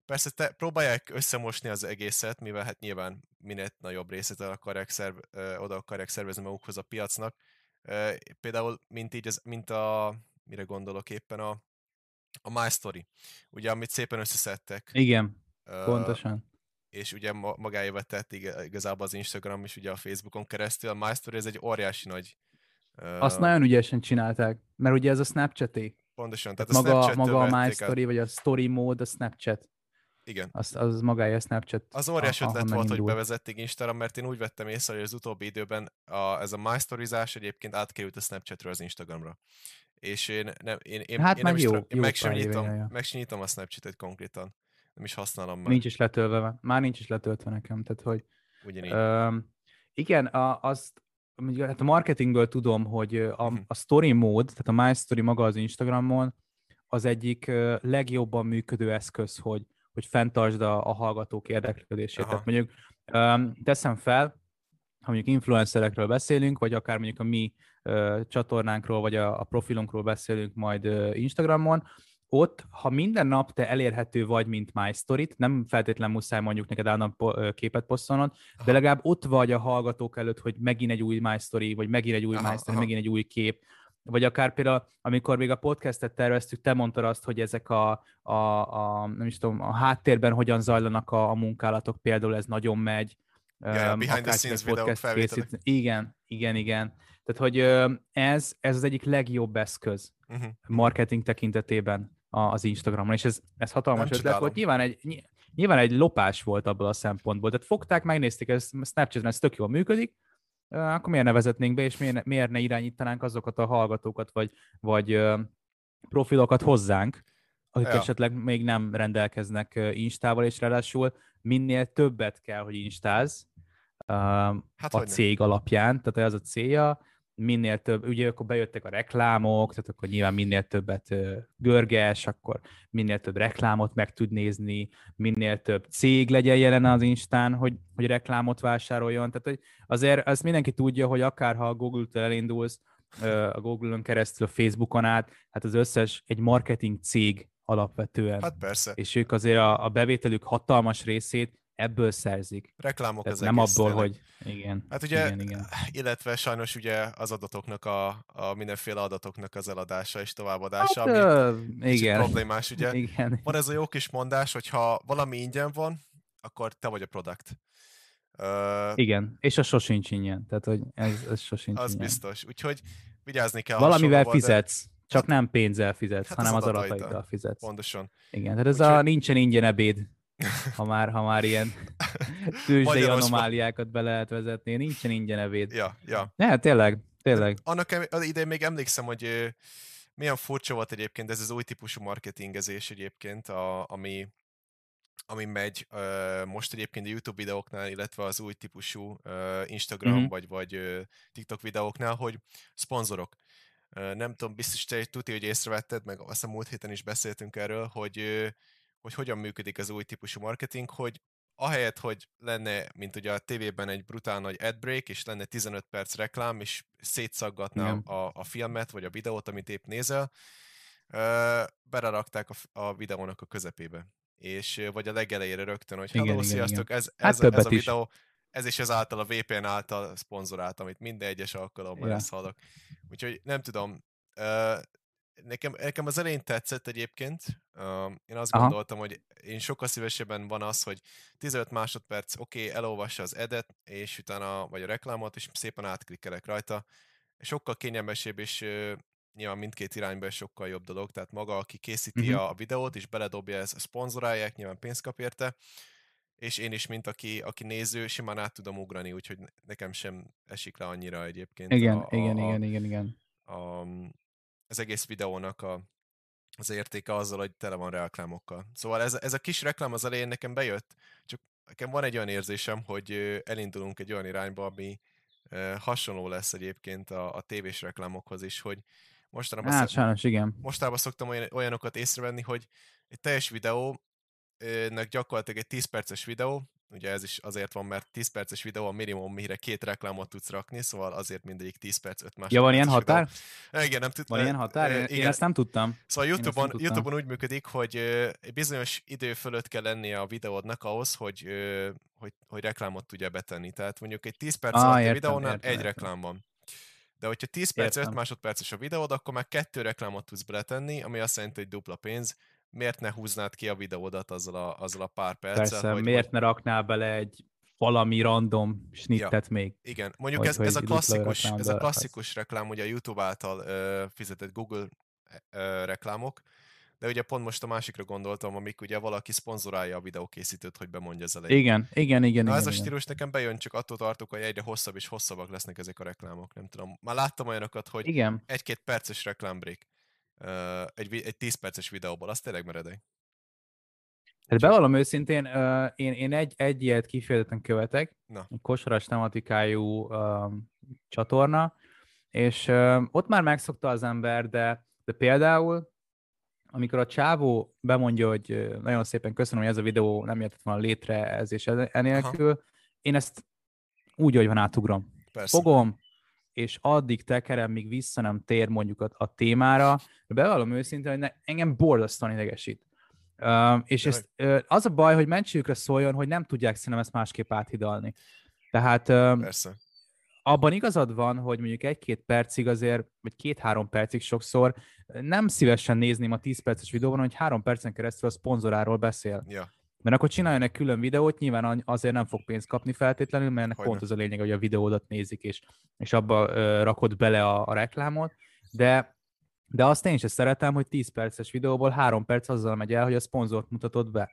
persze te, próbálják összemosni az egészet, mivel hát nyilván minél nagyobb részét akarják szerv, oda akarják szervezni magukhoz a piacnak. Például, mint így, az, mint a, mire gondolok éppen, a, a My Story, ugye, amit szépen összeszedtek. Igen, uh, pontosan. És ugye magáévá tett igazából az Instagram és ugye a Facebookon keresztül. A My Story ez egy óriási nagy azt uh, nagyon ügyesen csinálták, mert ugye ez a Snapchat-é. Pontosan. Tehát, maga, maga a My Story, el. vagy a Story Mode, a Snapchat. Igen. Az, az magája a Snapchat. Az óriás a, ötlet volt, hogy bevezették Instagram, mert én úgy vettem észre, hogy az utóbbi időben a, ez a My Story-zás egyébként átkerült a Snapchatről az Instagramra. És én, nem, én, én, hát én nem jó, én jó meg sem nyitom, meg sem nyitom a Snapchat-et konkrétan. Nem is használom már. Nincs is letölve, már nincs is letöltve nekem, tehát hogy... Ugyanígy. Um, igen, a, azt, hát a marketingből tudom, hogy a, mhm. a story mód, tehát a My Story maga az Instagramon, az egyik legjobban működő eszköz, hogy, hogy fenntartsd a, a hallgatók érdeklődését. Aha. Tehát mondjuk um, teszem fel, ha mondjuk influencerekről beszélünk, vagy akár mondjuk a mi uh, csatornánkról, vagy a, a profilunkról beszélünk majd uh, Instagramon, ott, ha minden nap te elérhető vagy, mint My Story-t, nem feltétlen muszáj mondjuk neked állandóan képet posztolnod, de legalább ott vagy a hallgatók előtt, hogy megint egy új My Story, vagy megint egy új aha, My Story, aha. megint egy új kép, vagy akár például, amikor még a podcastet terveztük, te mondtad azt, hogy ezek a, a, a nem is tudom, a háttérben hogyan zajlanak a, a munkálatok, például ez nagyon megy. Ja, um, behind the scenes videók készít. Igen, igen, igen. Tehát, hogy ez, ez az egyik legjobb eszköz uh-huh. marketing tekintetében az Instagramon, és ez, ez hatalmas Nem ötlet volt. Nyilván egy, nyilván egy lopás volt abból a szempontból. Tehát fogták, megnézték, ez Snapchat-en ez tök jól működik, akkor miért ne vezetnénk be, és miért ne, miért ne irányítanánk azokat a hallgatókat, vagy, vagy profilokat hozzánk, akik ja. esetleg még nem rendelkeznek Instával, és ráadásul minél többet kell, hogy instáz hát a cég nem. alapján, tehát ez a célja, minél több, ugye akkor bejöttek a reklámok, tehát akkor nyilván minél többet görges, akkor minél több reklámot meg tud nézni, minél több cég legyen jelen az Instán, hogy, hogy reklámot vásároljon. Tehát hogy azért azt mindenki tudja, hogy akár ha a Google-től elindulsz, a Google-ön keresztül a Facebookon át, hát az összes egy marketing cég alapvetően. Hát persze. És ők azért a, a bevételük hatalmas részét ebből szerzik. Reklámok Tehát az nem abból, tényleg. hogy igen. Hát ugye, igen, igen. illetve sajnos ugye az adatoknak, a, a mindenféle adatoknak az eladása és továbbadása, hát, ami ö, igen. problémás, ugye. Igen. Van ez a jó kis mondás, hogy ha valami ingyen van, akkor te vagy a product. Uh, igen, és a sosincs ingyen, tehát hogy ez, ez sosincs Az ingyen. biztos, úgyhogy vigyázni kell. Valamivel fizetsz, de... csak nem pénzzel fizetsz, hát hanem az, az adataiddal fizetsz. Pontosan. Igen, tehát ez Úgyhogy... a nincsen ingyen ebéd ha már, ha már ilyen tőzsdei anomáliákat be lehet vezetni. Nincsen ingyen evéd. Ja, ja. Ne, hát tényleg, tényleg. Annak idején még emlékszem, hogy milyen furcsa volt egyébként ez az új típusú marketingezés egyébként, a, ami, ami megy uh, most egyébként a YouTube videóknál, illetve az új típusú uh, Instagram mm-hmm. vagy, vagy uh, TikTok videóknál, hogy szponzorok. Uh, nem tudom, biztos te tuti, hogy észrevetted, meg azt a múlt héten is beszéltünk erről, hogy uh, hogy hogyan működik az új típusú marketing, hogy ahelyett, hogy lenne, mint ugye a tévében egy brutál nagy ad break, és lenne 15 perc reklám, és szétszaggatná a, a filmet, vagy a videót, amit épp nézel, berarakták a, a videónak a közepébe. És, vagy a legelejére rögtön, hogy hello, igen, sziasztok, igen. ez, ez, hát ez a videó, is. ez is az által, a VPN által szponzorált, amit minden egyes alkalommal ja. ezt hallok. Úgyhogy nem tudom, nekem, nekem az elején tetszett egyébként. Uh, én azt Aha. gondoltam, hogy én sokkal szívesebben van az, hogy 15 másodperc, oké, okay, elolvassa az edet, és utána, vagy a reklámot, és szépen átklikkelek rajta. Sokkal kényelmesebb, és nyilván mindkét irányba is sokkal jobb dolog, tehát maga, aki készíti uh-huh. a videót, és beledobja ezt, szponzorálják, nyilván pénzt kap érte, és én is, mint aki, aki néző, simán át tudom ugrani, úgyhogy nekem sem esik le annyira egyébként. Igen, a, igen, a, igen, igen, igen. A, az egész videónak a, az értéke azzal, hogy tele van reklámokkal. Szóval ez, ez a kis reklám az elején nekem bejött, csak nekem van egy olyan érzésem, hogy elindulunk egy olyan irányba, ami hasonló lesz egyébként a, a tévés reklámokhoz is, hogy mostanában, hát, sajnos, igen. mostanában szoktam olyan, olyanokat észrevenni, hogy egy teljes videó nek gyakorlatilag egy 10 perces videó, ugye ez is azért van, mert 10 perces videó a minimum, mire két reklámot tudsz rakni, szóval azért mindegyik 10 perc, 5 másodperc. Ja, van ilyen határ? Videó. Igen, nem tud, Van ilyen határ? Én, igen. én ezt nem tudtam. Szóval YouTube-on, YouTube-on úgy működik, hogy bizonyos idő fölött kell lennie a videódnak ahhoz, hogy, hogy, hogy reklámot tudja betenni. Tehát mondjuk egy 10 perc ah, alatt a videónál értem, egy értem. reklám van. De hogyha 10 perc, Értem. 5 másodperces a videód, akkor már kettő reklámot tudsz beletenni, ami azt jelenti, hogy dupla pénz, miért ne húznád ki a videódat azzal a, azzal a pár perccel? Persze, hogy, miért ne raknál bele egy valami random snittet ja, még. Igen, mondjuk hogy, ez, ez, a klasszikus, ez a klasszikus reklám, ugye a YouTube által ö, fizetett Google ö, reklámok, de ugye pont most a másikra gondoltam, amik ugye valaki szponzorálja a videókészítőt, hogy bemondja az elején. Igen, igen, igen. Na igen, ez igen. a stílus nekem bejön, csak attól tartok, hogy egyre hosszabb és hosszabbak lesznek ezek a reklámok, nem tudom. Már láttam olyanokat, hogy igen. egy-két perces reklámbrék egy, egy 10 perces videóból, az tényleg meredek. Hát bevallom őszintén, uh, én, én egy, egy ilyet kifejezetten követek, Na. egy kosaras tematikájú uh, csatorna, és uh, ott már megszokta az ember, de, de például, amikor a csávó bemondja, hogy nagyon szépen köszönöm, hogy ez a videó nem jött volna létre ez és enélkül, Aha. én ezt úgy, hogy van átugrom. Persze. Fogom, és addig tekerem, míg vissza nem tér mondjuk a, a témára. Bevallom őszintén, hogy ne, engem borzasztóan idegesít. Uh, és ezt, uh, az a baj, hogy mentségükre szóljon, hogy nem tudják szerintem ezt másképp áthidalni. Tehát uh, Persze. abban igazad van, hogy mondjuk egy-két percig azért, vagy két-három percig sokszor nem szívesen nézném a 10 perces videóban, hogy három percen keresztül a szponzoráról beszél. Ja. Mert akkor csináljon egy külön videót, nyilván azért nem fog pénzt kapni feltétlenül, mert ennek Hogyne. pont az a lényeg, hogy a videódat nézik, és, és abba ö, rakod bele a, a reklámot, de, de azt én is szeretem, hogy 10 perces videóból 3 perc azzal megy el, hogy a szponzort mutatod be.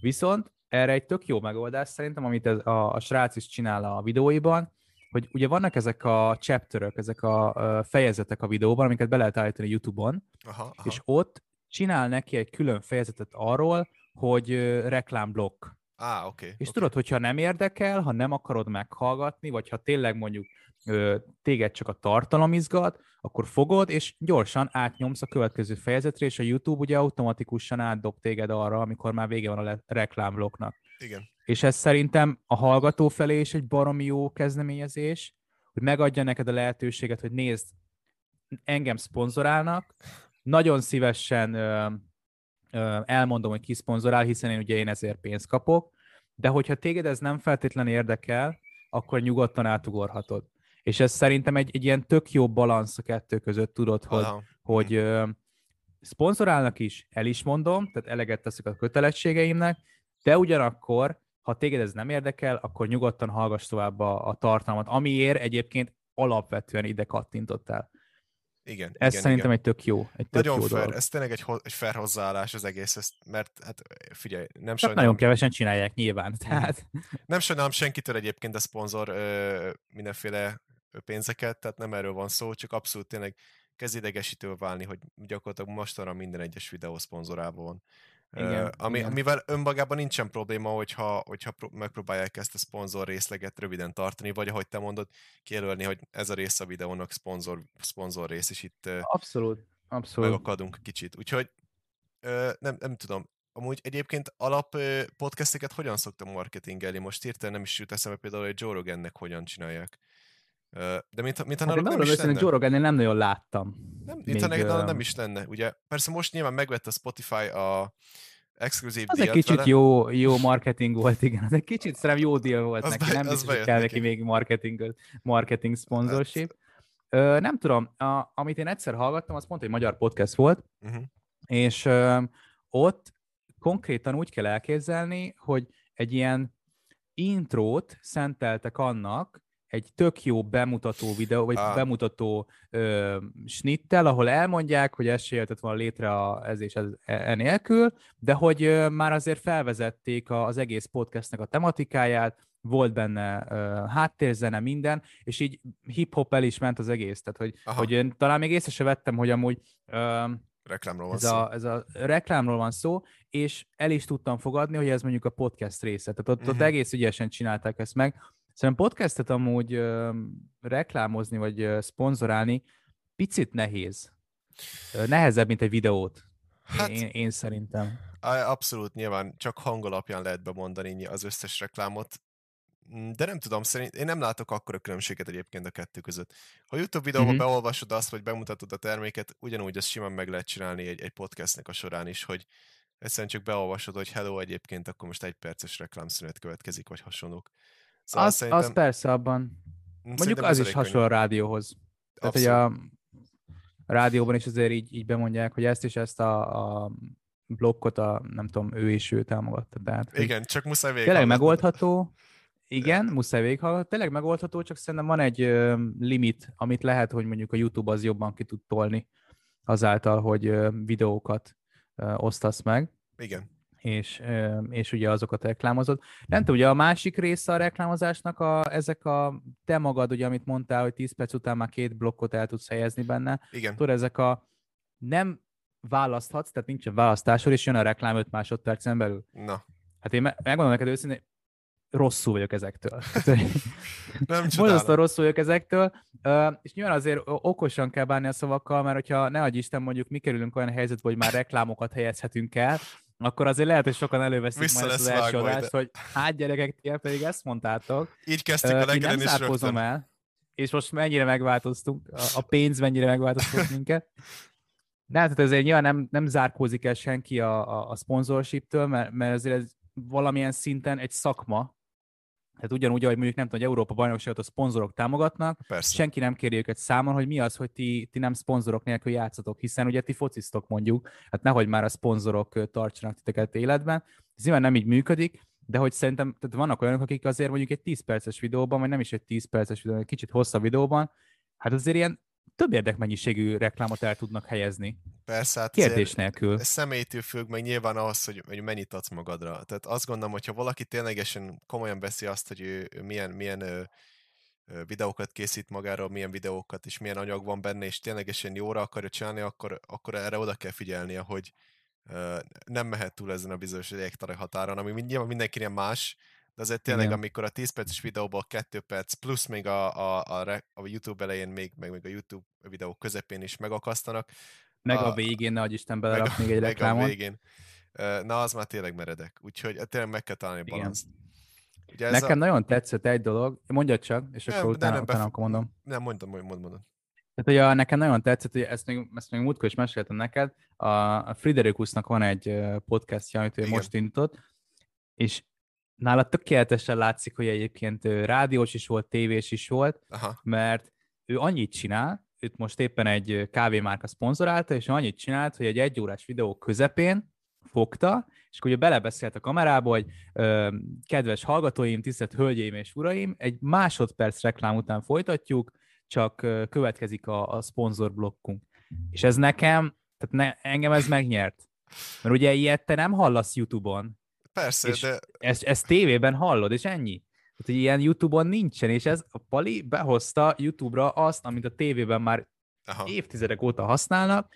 Viszont erre egy tök jó megoldás szerintem, amit ez a, a srác is csinál a videóiban, hogy ugye vannak ezek a chapterök, ezek a fejezetek a videóban, amiket be lehet állítani YouTube-on, aha, aha. és ott csinál neki egy külön fejezetet arról, hogy reklámblokk. Ah, oké. Okay, és okay. tudod, hogyha nem érdekel, ha nem akarod meghallgatni, vagy ha tényleg mondjuk ö, téged csak a tartalom izgat, akkor fogod, és gyorsan átnyomsz a következő fejezetre, és a YouTube ugye automatikusan átdob téged arra, amikor már vége van a le- reklámblokknak. Igen. És ez szerintem a hallgató felé is egy baromi jó kezdeményezés, hogy megadja neked a lehetőséget, hogy nézd, engem szponzorálnak, nagyon szívesen ö, elmondom, hogy ki szponzorál, hiszen én ugye én ezért pénzt kapok, de hogyha téged ez nem feltétlenül érdekel, akkor nyugodtan átugorhatod. És ez szerintem egy, egy ilyen tök jó balansz a kettő között, tudod, hogy, hogy ö, szponzorálnak is, el is mondom, tehát eleget teszek a kötelességeimnek, de ugyanakkor, ha téged ez nem érdekel, akkor nyugodtan hallgass tovább a, a tartalmat, amiért egyébként alapvetően ide kattintottál. Igen. Ez igen, szerintem igen. egy tök jó. Egy tök nagyon jó fair, dolog. ez tényleg egy, egy fair hozzáállás az egész, ezt, mert hát figyelj, nem Csak sajnálom. nagyon kevesen csinálják nyilván. Tehát... Nem sajnálom senkitől egyébként a szponzor ö, mindenféle pénzeket, tehát nem erről van szó, csak abszolút tényleg kezd idegesítő válni, hogy gyakorlatilag mostanra minden egyes videó szponzorában van. Igen, ami, igen. Amivel önmagában nincsen probléma, hogyha, hogyha megpróbálják ezt a szponzor részleget röviden tartani, vagy ahogy te mondod, kijelölni, hogy ez a rész a videónak szponzor, szponzor rész, és itt abszolút, abszolút. megakadunk kicsit. Úgyhogy nem, nem tudom, amúgy egyébként alap podcasteket hogyan szoktam marketingelni? Most hirtelen nem is jut eszembe például, hogy Joe Rogannek hogyan csinálják. De mint, mint hát nem is lenne. Joe rogan nem nagyon láttam. Nem, itt a uh... nem is lenne, ugye. Persze most nyilván megvette a Spotify a exkluzív Az egy kicsit vele. jó, jó marketing volt, igen. Az egy kicsit szerintem jó deal volt az neki. Be, nem biztos, hogy kell neki még marketing, marketing sponsorship. Hát. Nem tudom, a, amit én egyszer hallgattam, az pont egy magyar podcast volt, uh-huh. és ö, ott konkrétan úgy kell elképzelni, hogy egy ilyen intrót szenteltek annak, egy tök jó bemutató videó, vagy ah. bemutató ö, snittel, ahol elmondják, hogy esély jöhetett volna létre a, ez és ez enélkül, de hogy ö, már azért felvezették a, az egész podcastnek a tematikáját, volt benne ö, háttérzene, minden, és így hip-hop el is ment az egész. Tehát, hogy, hogy én talán még észre se vettem, hogy amúgy ö, reklámról van ez szó. A, ez a reklámról van szó, és el is tudtam fogadni, hogy ez mondjuk a podcast része. Tehát ott, uh-huh. ott mhm. egész ügyesen csinálták ezt meg. Szerintem podcastet amúgy ö, reklámozni, vagy ö, szponzorálni picit nehéz. Ö, nehezebb, mint egy videót. Hát, én, én szerintem. Abszolút, nyilván csak hang alapján lehet bemondani az összes reklámot, mm, de nem tudom, szerint én nem látok akkora különbséget egyébként a kettő között. Ha YouTube videóban uh-huh. beolvasod azt, vagy bemutatod a terméket, ugyanúgy ezt simán meg lehet csinálni egy, egy podcastnek a során is, hogy egyszerűen csak beolvasod, hogy hello egyébként, akkor most egy perces reklámszünet következik, vagy hasonlók. Szóval az, szerintem... az persze abban. Mondjuk az is hasonló a rádióhoz. Tehát, hogy a rádióban is azért így, így bemondják, hogy ezt és ezt a, a blokkot a, nem tudom, ő és ő támogatta. Tehát, Igen, csak muszáj végig. Tényleg megoldható, igen, muszáj végighallgatni. Tényleg megoldható, csak szerintem van egy ö, limit, amit lehet, hogy mondjuk a YouTube az jobban ki tud tolni azáltal, hogy ö, videókat ö, osztasz meg. Igen és, és ugye azokat reklámozod. Nem tudom, ugye a másik része a reklámozásnak a, ezek a te magad, ugye, amit mondtál, hogy 10 perc után már két blokkot el tudsz helyezni benne. Igen. Tudod, ezek a nem választhatsz, tehát nincsen választásod, és jön a reklám 5 másodpercen belül. Na. Hát én megmondom neked őszintén, rosszul vagyok ezektől. nem Borzasztóan rosszul vagyok ezektől, és nyilván azért okosan kell bánni a szavakkal, mert hogyha ne adj Isten, mondjuk mi kerülünk olyan helyzetbe, hogy már reklámokat helyezhetünk el, akkor azért lehet, hogy sokan előveszik majd az első adást, hogy hát gyerekek, ti pedig ezt mondtátok. Így kezdtük a legjobb is rögtön. el, és most mennyire megváltoztunk, a, pénz mennyire megváltoztott minket. De hát azért nyilván nem, nem zárkózik el senki a, a, a sponsorship-től, mert, mert azért ez valamilyen szinten egy szakma, tehát ugyanúgy, ahogy mondjuk nem tudom, hogy Európa bajnokságot a szponzorok támogatnak, Persze. senki nem kéri őket számon, hogy mi az, hogy ti, ti nem szponzorok nélkül játszatok, hiszen ugye ti focisztok mondjuk, hát nehogy már a szponzorok tartsanak titeket életben. Ez nyilván nem így működik, de hogy szerintem tehát vannak olyanok, akik azért mondjuk egy 10 perces videóban, vagy nem is egy 10 perces videóban, egy kicsit hosszabb videóban, hát azért ilyen több érdekmennyiségű reklámot el tudnak helyezni. Persze, hát Kérdés nélkül. Személytől függ, meg nyilván az, hogy, hogy mennyit adsz magadra. Tehát azt gondolom, hogyha valaki ténylegesen komolyan veszi azt, hogy ő, ő milyen, milyen ö, videókat készít magáról, milyen videókat és milyen anyag van benne, és ténylegesen jóra akarja csinálni, akkor, akkor erre oda kell figyelnie, hogy ö, nem mehet túl ezen a bizonyos légtari határon, ami nyilván mindenkinél más, de azért tényleg, Igen. amikor a 10 perces videóból 2 perc, plusz még a, a, a, a YouTube elején, még, meg még a YouTube videó közepén is megakasztanak. Meg a, a végén, ne Isten belerak még egy. Meg a végén. Na, az már tényleg meredek. Úgyhogy tényleg meg kell találni balanszt. Ugye Nekem a... nagyon tetszett egy dolog, mondjad csak, és nem, akkor utána, nem, utána akkor mondom. Nem, mondom, mondom, mondom. Tehát, a, nekem nagyon tetszett, hogy ezt még, ezt még múltkor is meséltem neked, a, a Friderikusnak van egy podcastja, amit ő Igen. most indított, és nála tökéletesen látszik, hogy egyébként rádiós is volt, tévés is volt, Aha. mert ő annyit csinál, őt most éppen egy kávémárka szponzorálta, és annyit csinált, hogy egy egyórás videó közepén fogta, és akkor ugye belebeszélt a kamerába, hogy ö, kedves hallgatóim, tisztelt hölgyeim és uraim, egy másodperc reklám után folytatjuk, csak ö, következik a, a szponzorblokkunk. És ez nekem, tehát ne, engem ez megnyert. Mert ugye ilyet te nem hallasz YouTube-on, Persze, és de... Ezt, ezt tévében hallod, és ennyi. Tehát, hogy ilyen YouTube-on nincsen, és ez a Pali behozta YouTube-ra azt, amit a tévében már Aha. évtizedek óta használnak,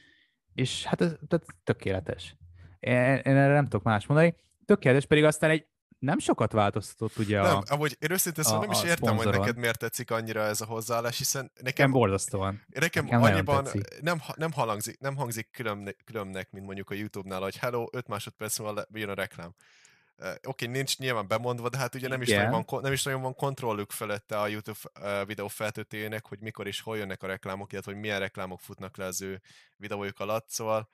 és hát ez tehát tökéletes. Én, én erre nem tudok más mondani. Tökéletes, pedig aztán egy nem sokat változtatott ugye nem, a amúgy én őszintén szóval nem is értem, szponzoron. hogy neked miért tetszik annyira ez a hozzáállás, hiszen nekem... Nekem borzasztóan. Nekem, nekem annyiban nem, nem, hangzik, nem hangzik külön, különnek, mint mondjuk a YouTube-nál, hogy hello, 5 másodperc múlva jön a reklám. Oké, okay, nincs nyilván bemondva, de hát ugye nem is, nagyon van, nem is nagyon van kontrollük felette a YouTube videó feltöltőjének, hogy mikor és hol jönnek a reklámok, illetve hogy milyen reklámok futnak le az ő videójuk alatt, szóval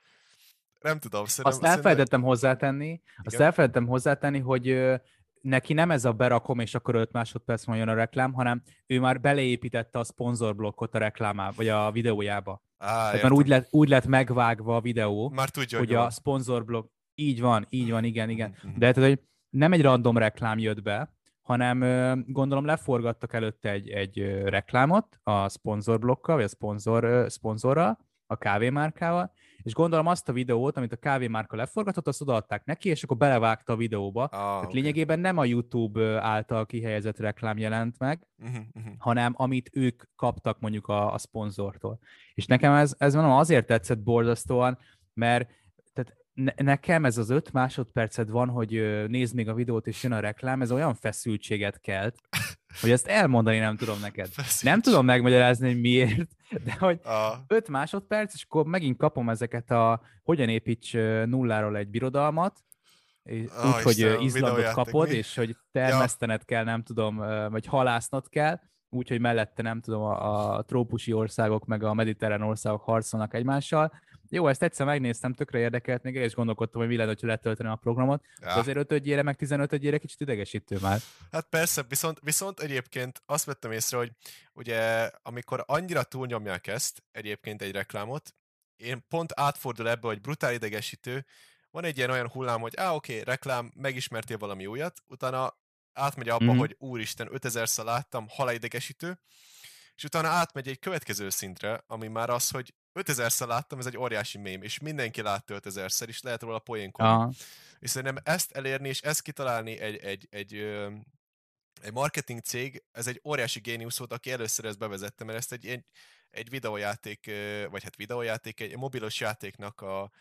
nem tudom. Szerintem, azt elfelejtettem szerintem... hozzátenni, Igen? azt elfelejtettem hozzátenni, hogy neki nem ez a berakom, és akkor 5 másodperc jön a reklám, hanem ő már beleépítette a szponzorblokkot a reklámába, vagy a videójába. Á, Tehát már úgy lett, úgy lett megvágva a videó, már tudja, hogy, hogy a szponzorblokk így van, így van, igen, igen. Mm-hmm. De tehát, hogy nem egy random reklám jött be, hanem gondolom leforgattak előtte egy, egy reklámot a szponzorblokkal, vagy a szponzor, szponzorral, a kávémárkával, és gondolom azt a videót, amit a kávémárka leforgatott, azt odaadták neki, és akkor belevágta a videóba. Ah, Tehát okay. lényegében nem a YouTube által kihelyezett reklám jelent meg, uh-huh, uh-huh. hanem amit ők kaptak mondjuk a, a szponzortól. És nekem ez, ez mondom, azért tetszett borzasztóan, mert tehát nekem ez az öt másodpercet van, hogy nézd még a videót, és jön a reklám, ez olyan feszültséget kelt, hogy ezt elmondani nem tudom neked. Feszültség. Nem tudom megmagyarázni, hogy miért, de hogy a... öt másodperc, és akkor megint kapom ezeket a hogyan építs nulláról egy birodalmat, oh, úgy, hogy Izlandot kapod, mi? és hogy termesztened ja. kell, nem tudom, vagy halásznod kell, úgy, hogy mellette nem tudom, a, a trópusi országok meg a mediterrán országok harcolnak egymással, jó, ezt egyszer megnéztem, tökre érdekelt, még és gondolkodtam, hogy mi lenne, ha letölteném a programot, ja. de azért 5 ödjére, meg 15 ödjére kicsit idegesítő már. Hát persze, viszont, viszont egyébként azt vettem észre, hogy ugye amikor annyira túlnyomják ezt, egyébként egy reklámot, én pont átfordul ebbe, hogy brutál idegesítő, van egy ilyen olyan hullám, hogy á, oké, okay, reklám, megismertél valami újat, utána átmegy abba, mm-hmm. hogy úristen, 5000-szer láttam, halidegesítő, és utána átmegy egy következő szintre, ami már az, hogy 5000-szer láttam, ez egy óriási mém, és mindenki látta 5000-szer, és lehet róla poénkodni. És szerintem ezt elérni, és ezt kitalálni egy, egy, egy, egy marketing cég, ez egy óriási géniusz volt, aki először ezt bevezette, mert ezt egy, egy, egy videójáték, vagy hát videójáték, egy mobilos játéknak a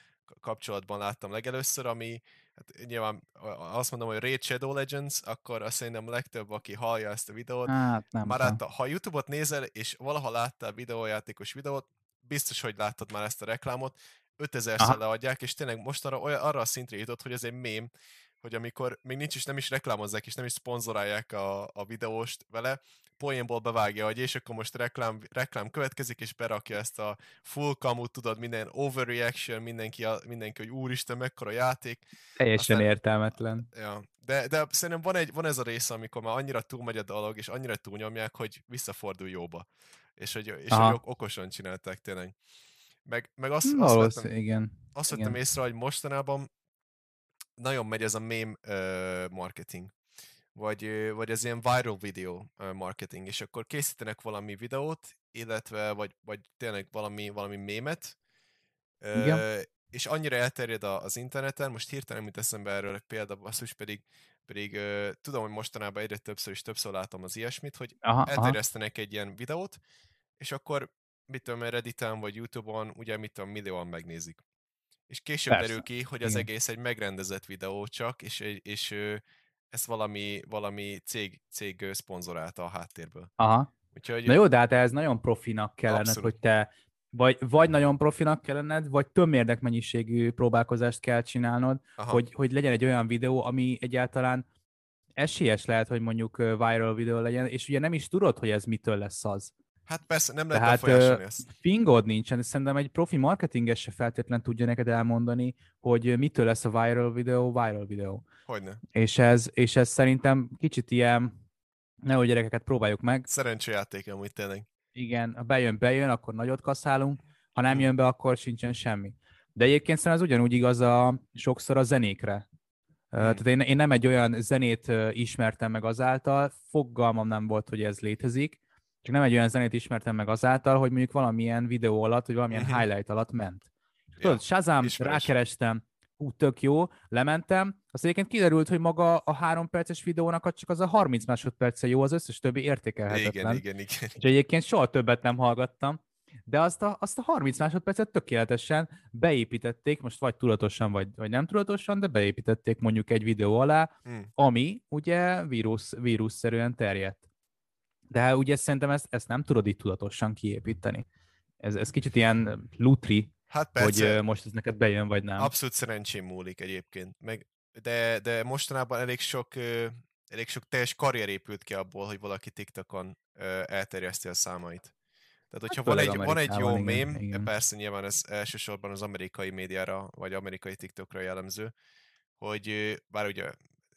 kapcsolatban láttam legelőször, ami hát nyilván azt mondom, hogy Raid Shadow Legends, akkor azt szerintem legtöbb, aki hallja ezt a videót, hát, nem már látta, ha YouTube-ot nézel, és valaha láttál videójátékos videót, biztos, hogy láttad már ezt a reklámot, 5000-szer leadják, és tényleg most arra, arra a szintre jutott, hogy ez egy mém, hogy amikor még nincs is, nem is reklámozzák, és nem is szponzorálják a, a videóst vele, poénból bevágja, hogy és akkor most reklám, reklám következik, és berakja ezt a full kamut, tudod, minden overreaction, mindenki, mindenki hogy úristen, mekkora játék. Teljesen Aztán, értelmetlen. Ja, de, de szerintem van, egy, van ez a része, amikor már annyira túlmegy a dolog, és annyira túlnyomják, hogy visszafordul jóba. És hogy, és hogy okosan csinálták tényleg. Meg, meg azt, azt, vettem, igen. azt vettem igen. észre, hogy mostanában nagyon megy ez a meme uh, marketing, vagy, vagy ez ilyen viral video marketing, és akkor készítenek valami videót, illetve vagy, vagy tényleg valami, valami mémet, uh, és annyira elterjed az interneten, most hirtelen mit eszembe erről példa, basszus pedig, pedig uh, tudom, hogy mostanában egyre többször és többször látom az ilyesmit, hogy aha, elterjesztenek aha. egy ilyen videót, és akkor mit tudom, Redditen vagy Youtube-on, ugye mit tudom, millióan megnézik. És később Persze. derül ki, hogy az Igen. egész egy megrendezett videó csak, és, és, és ezt valami, valami cég, cég szponzorálta a háttérből. Aha. Úgyhogy, Na jó, de hát ez nagyon profinak kellene, abszolút. hogy te vagy, vagy nagyon profinak kellene, vagy tömérdek mennyiségű próbálkozást kell csinálnod, hogy, hogy legyen egy olyan videó, ami egyáltalán esélyes lehet, hogy mondjuk viral videó legyen, és ugye nem is tudod, hogy ez mitől lesz az. Hát persze, nem lehet Tehát, befolyásolni ezt. Fingod nincsen, szerintem egy profi marketinges se feltétlen tudja neked elmondani, hogy mitől lesz a viral videó viral videó. Hogyne. És ez, és ez szerintem kicsit ilyen, nehogy gyerekeket próbáljuk meg. Szerencséjáték amúgy tényleg. Igen, ha bejön, bejön, akkor nagyot kaszálunk, ha nem hm. jön be, akkor sincsen semmi. De egyébként szerintem ez ugyanúgy igaz a, sokszor a zenékre. Hmm. Tehát én, én nem egy olyan zenét ismertem meg azáltal, fogalmam nem volt, hogy ez létezik, csak nem egy olyan zenét ismertem meg azáltal, hogy mondjuk valamilyen videó alatt, vagy valamilyen uh-huh. highlight alatt ment. Ja, Tudod, Shazam, ismeres. rákerestem, hú, tök jó, lementem, azt egyébként kiderült, hogy maga a három perces videónak csak az a 30 másodperce jó, az összes többi értékelhetetlen. Igen, igen, igen. És egyébként soha többet nem hallgattam, de azt a, azt a 30 másodpercet tökéletesen beépítették, most vagy tudatosan, vagy, vagy nem tudatosan, de beépítették mondjuk egy videó alá, hmm. ami ugye vírus, vírusszerűen terjedt. De ugye szerintem ezt, ezt nem tudod így tudatosan kiépíteni. Ez, ez kicsit ilyen lutri, hát persze. hogy most ez neked bejön, vagy nem. Abszolút szerencsém múlik egyébként. Meg, de, de mostanában elég sok, elég sok teljes karrier épült ki abból, hogy valaki TikTokon elterjeszti a számait. Tehát, hogyha hát, van, egy, van egy jó mém, igen. persze nyilván ez elsősorban az amerikai médiára, vagy amerikai TikTokra jellemző, hogy bár ugye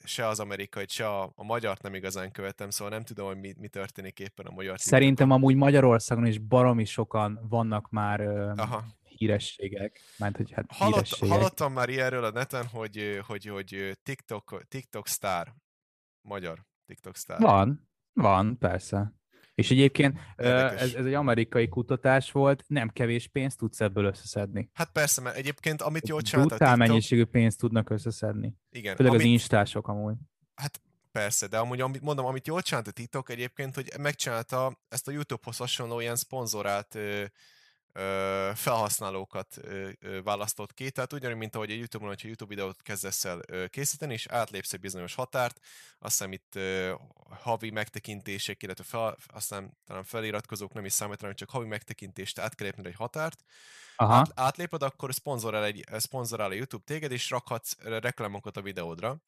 se az amerikai, se a, a magyart nem igazán követem, szóval nem tudom, hogy mi, mi történik éppen a magyar Szerintem amúgy Magyarországon is baromi sokan vannak már Aha. Hírességek. Mert, hogy hát Hallott, hírességek. Hallottam már ilyenről a neten, hogy, hogy, hogy TikTok, TikTok sztár magyar. TikTok sztár. Van, van, persze. És egyébként ez, ez egy amerikai kutatás volt, nem kevés pénzt tudsz ebből összeszedni. Hát persze, mert egyébként amit jól csinált a TikTok... mennyiségű pénzt tudnak összeszedni. Igen. Főleg amit... az instások amúgy. Hát persze, de amúgy amit mondom, amit jól csinált a TikTok egyébként, hogy megcsinálta ezt a YouTube-hoz hasonló ilyen szponzorált felhasználókat választott ki, tehát ugyanúgy, mint ahogy a YouTube-on, hogyha YouTube videót kezdesz el készíteni, és átlépsz egy bizonyos határt, azt hiszem itt havi megtekintések, illetve fel, aztán talán feliratkozók nem is számítanak, csak havi megtekintést át kell egy határt, Aha. Át, átléped, akkor szponzorál, egy, szponzorál a YouTube téged, és rakhatsz reklámokat a videódra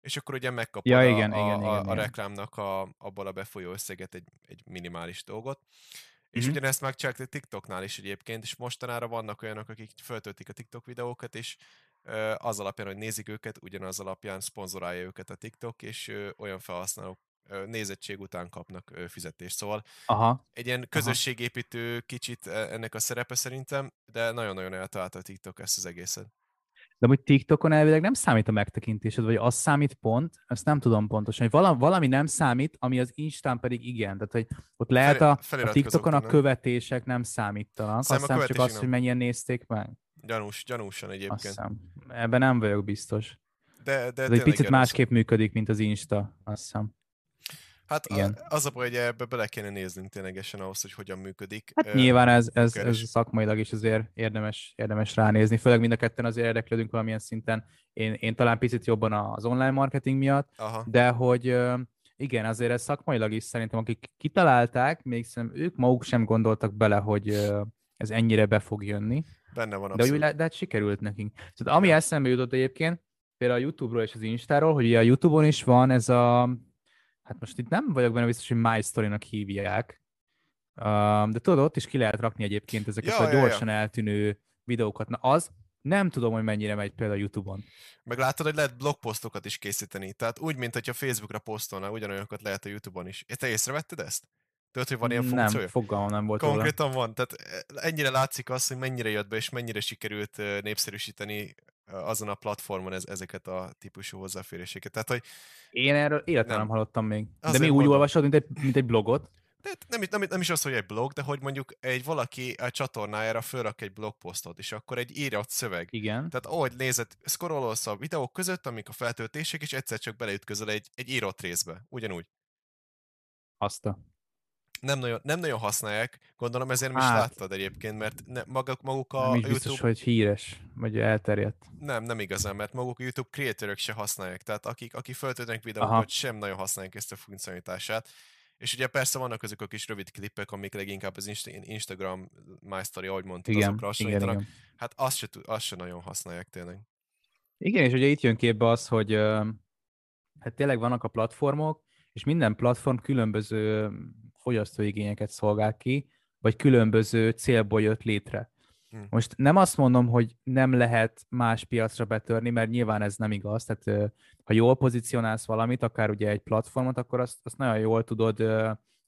és akkor ugye megkapod ja, igen, a, a, igen, a, igen, a reklámnak a, abból a befolyó összeget egy, egy minimális dolgot. És mm-hmm. ugyanezt megcsinálták TikToknál is egyébként, és mostanára vannak olyanok, akik föltöltik a TikTok videókat, és ö, az alapján, hogy nézik őket, ugyanaz alapján szponzorálja őket a TikTok, és ö, olyan felhasználók ö, nézettség után kapnak ö, fizetést. Szóval Aha. egy ilyen közösségépítő Aha. kicsit e, ennek a szerepe szerintem, de nagyon-nagyon eltalálta a TikTok ezt az egészet. De hogy TikTokon elvileg nem számít a megtekintésed, vagy az számít pont, ezt nem tudom pontosan, hogy valami, valami nem számít, ami az Instán pedig igen. Tehát, hogy ott lehet a, a TikTokon a követések nem számítanak, azt hiszem csak az, hogy mennyien nézték meg. Gyanús, gyanúsan egyébként. Ebben nem vagyok biztos. De, de, de egy picit másképp működik, mint az Insta, azt hiszem. Hát Igen. az a baj, hogy ebbe bele kéne néznünk ténylegesen ahhoz, hogy hogyan működik. Hát nyilván ez, ez, ez szakmailag is azért érdemes, érdemes ránézni, főleg mind a ketten azért érdeklődünk valamilyen szinten. Én, én talán picit jobban az online marketing miatt, Aha. de hogy igen, azért ez szakmailag is szerintem, akik kitalálták, még szerintem ők maguk sem gondoltak bele, hogy ez ennyire be fog jönni. Benne van abszolút. De úgy, de hát sikerült nekünk. Szóval ami ja. eszembe jutott egyébként, például a YouTube-ról és az Instáról, hogy ugye a YouTube-on is van ez a hát most itt nem vagyok benne biztos, hogy My Story-nak hívják, de tudod, ott is ki lehet rakni egyébként ezeket ja, a gyorsan ja, ja. eltűnő videókat. Na az, nem tudom, hogy mennyire megy például YouTube-on. Meg látod, hogy lehet blogposztokat is készíteni. Tehát úgy, mint hogyha Facebookra posztolna, ugyanolyanokat lehet a YouTube-on is. Te észrevetted ezt? Tudod, hogy van ilyen funkciója? Nem, fogalmam nem volt Konkrétan róla. van. Tehát ennyire látszik az, hogy mennyire jött be, és mennyire sikerült népszerűsíteni azon a platformon ez, ezeket a típusú hozzáféréseket. Tehát, hogy Én erről életben nem, nem hallottam még. De mi úgy mondom. olvasod, mint egy, mint egy blogot? De nem, nem, nem, is az, hogy egy blog, de hogy mondjuk egy valaki a csatornájára fölrak egy blogposztot, és akkor egy írott szöveg. Igen. Tehát ahogy nézed, scrollolsz a videók között, amik a feltöltések, és egyszer csak beleütközöl egy, egy írott részbe. Ugyanúgy. Azt a nem nagyon, nem nagyon használják, gondolom ezért hát, is láttad egyébként, mert ne, maguk, maguk a nem YouTube... biztos, hogy híres, vagy elterjedt. Nem, nem igazán, mert maguk a YouTube creatorok se használják, tehát akik, akik föltöltenek videókat, Aha. sem nagyon használják ezt a funkcionalitását. És ugye persze vannak azok a kis rövid klippek, amik leginkább az Instagram My Story, ahogy mondtad, igen, azokra hasonlítanak. Igen, igen. Hát azt se, azt se nagyon használják tényleg. Igen, és ugye itt jön képbe az, hogy hát tényleg vannak a platformok, és minden platform különböző fogyasztóigényeket szolgál ki, vagy különböző célból jött létre. Hmm. Most nem azt mondom, hogy nem lehet más piacra betörni, mert nyilván ez nem igaz. Tehát ha jól pozícionálsz valamit, akár ugye egy platformot, akkor azt, azt nagyon jól tudod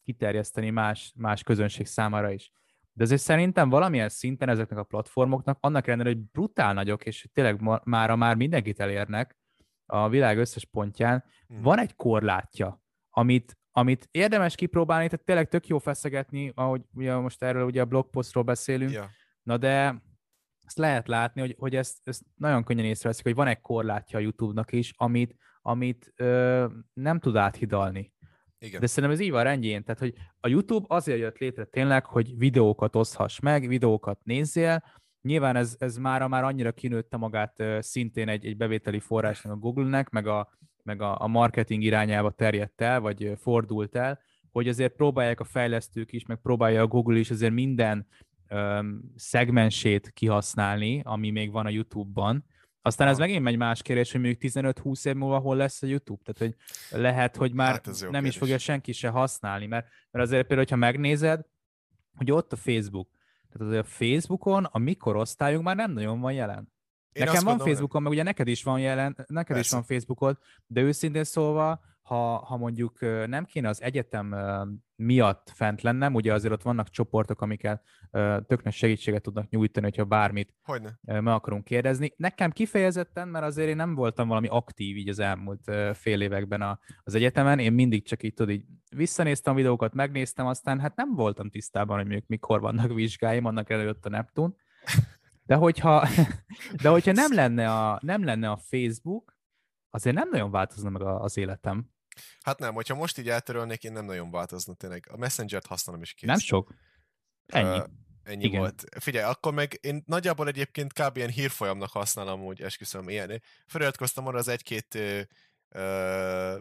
kiterjeszteni más, más közönség számára is. De azért szerintem valamilyen szinten ezeknek a platformoknak, annak ellenére, hogy brutál nagyok, és tényleg mára már mindenkit elérnek a világ összes pontján, hmm. van egy korlátja, amit, amit érdemes kipróbálni, tehát tényleg tök jó feszegetni, ahogy ugye most erről ugye a blogpostról beszélünk, ja. na de ezt lehet látni, hogy, hogy ezt, ezt nagyon könnyen észreveszik, hogy van egy korlátja a YouTube-nak is, amit, amit ö, nem tud áthidalni. Igen. De szerintem ez így van rendjén, tehát hogy a YouTube azért jött létre tényleg, hogy videókat oszthass meg, videókat nézzél, Nyilván ez, ez mára már annyira kinőtte magát szintén egy, egy bevételi forrásnak a Google-nek, meg a meg a, a marketing irányába terjedt el, vagy fordult el, hogy azért próbálják a fejlesztők is, meg próbálja a Google is azért minden um, szegmensét kihasználni, ami még van a YouTube-ban. Aztán ez megint egy más kérdés, hogy mondjuk 15-20 év múlva hol lesz a YouTube. Tehát, hogy lehet, hogy már hát nem kérdés. is fogja senki se használni, mert, mert azért például, hogyha megnézed, hogy ott a Facebook, tehát azért a Facebookon a mi korosztályunk már nem nagyon van jelen. Én Nekem van gondolom, Facebookon, meg ugye neked is van jelen, neked Persze. is van Facebookod, de őszintén szólva, ha, ha mondjuk nem kéne az egyetem miatt fent lennem, ugye azért ott vannak csoportok, amiket tök nagy segítséget tudnak nyújtani, hogyha bármit Hogyne. meg akarunk kérdezni. Nekem kifejezetten, mert azért én nem voltam valami aktív így az elmúlt fél években a, az egyetemen, én mindig csak így, tudod, így visszanéztem videókat, megnéztem, aztán hát nem voltam tisztában, hogy mikor vannak vizsgáim, annak előtt a Neptun. De hogyha, de hogyha nem, lenne a, nem lenne a Facebook, azért nem nagyon változna meg az életem. Hát nem, hogyha most így eltörölnék, én nem nagyon változna tényleg. A Messenger-t használom is kész. Nem sok. Ennyi. Uh, ennyi Igen. volt. Figyelj, akkor meg én nagyjából egyébként kb. ilyen hírfolyamnak használom, úgy esküszöm, ilyen. Feliratkoztam arra az egy-két uh,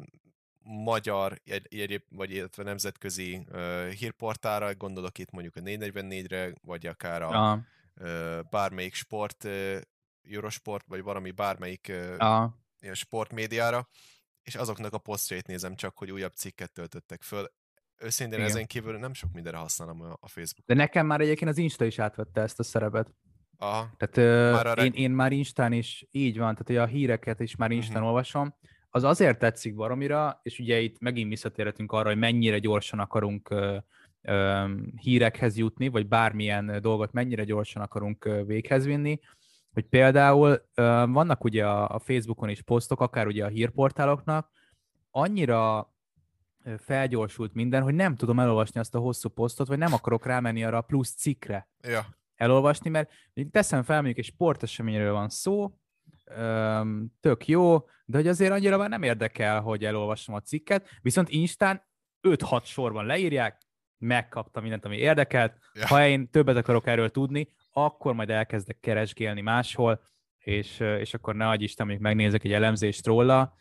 magyar, egyéb, vagy illetve nemzetközi uh, hírportára, gondolok itt mondjuk a 444-re, vagy akár a uh, bármelyik sport, Eurosport, vagy valami bármelyik uh, ilyen sportmédiára, és azoknak a posztjait nézem csak, hogy újabb cikket töltöttek föl. Őszintén Igen. ezen kívül nem sok mindenre használom a Facebook. De nekem már egyébként az Insta is átvette ezt a szerepet. Aha. Tehát már uh, én, én már Instán is így van, tehát hogy a híreket is már Instán uh-huh. olvasom. Az azért tetszik baromira, és ugye itt megint visszatérhetünk arra, hogy mennyire gyorsan akarunk uh, hírekhez jutni, vagy bármilyen dolgot mennyire gyorsan akarunk véghez vinni, hogy például vannak ugye a, Facebookon is posztok, akár ugye a hírportáloknak, annyira felgyorsult minden, hogy nem tudom elolvasni azt a hosszú posztot, vagy nem akarok rámenni arra a plusz cikkre ja. elolvasni, mert teszem fel, mondjuk egy sporteseményről van szó, tök jó, de hogy azért annyira már nem érdekel, hogy elolvassam a cikket, viszont Instán 5-6 sorban leírják, megkaptam mindent, ami érdekelt, ja. ha én többet akarok erről tudni, akkor majd elkezdek keresgélni máshol, és, és akkor ne adj Isten, mondjuk megnézek egy elemzést róla,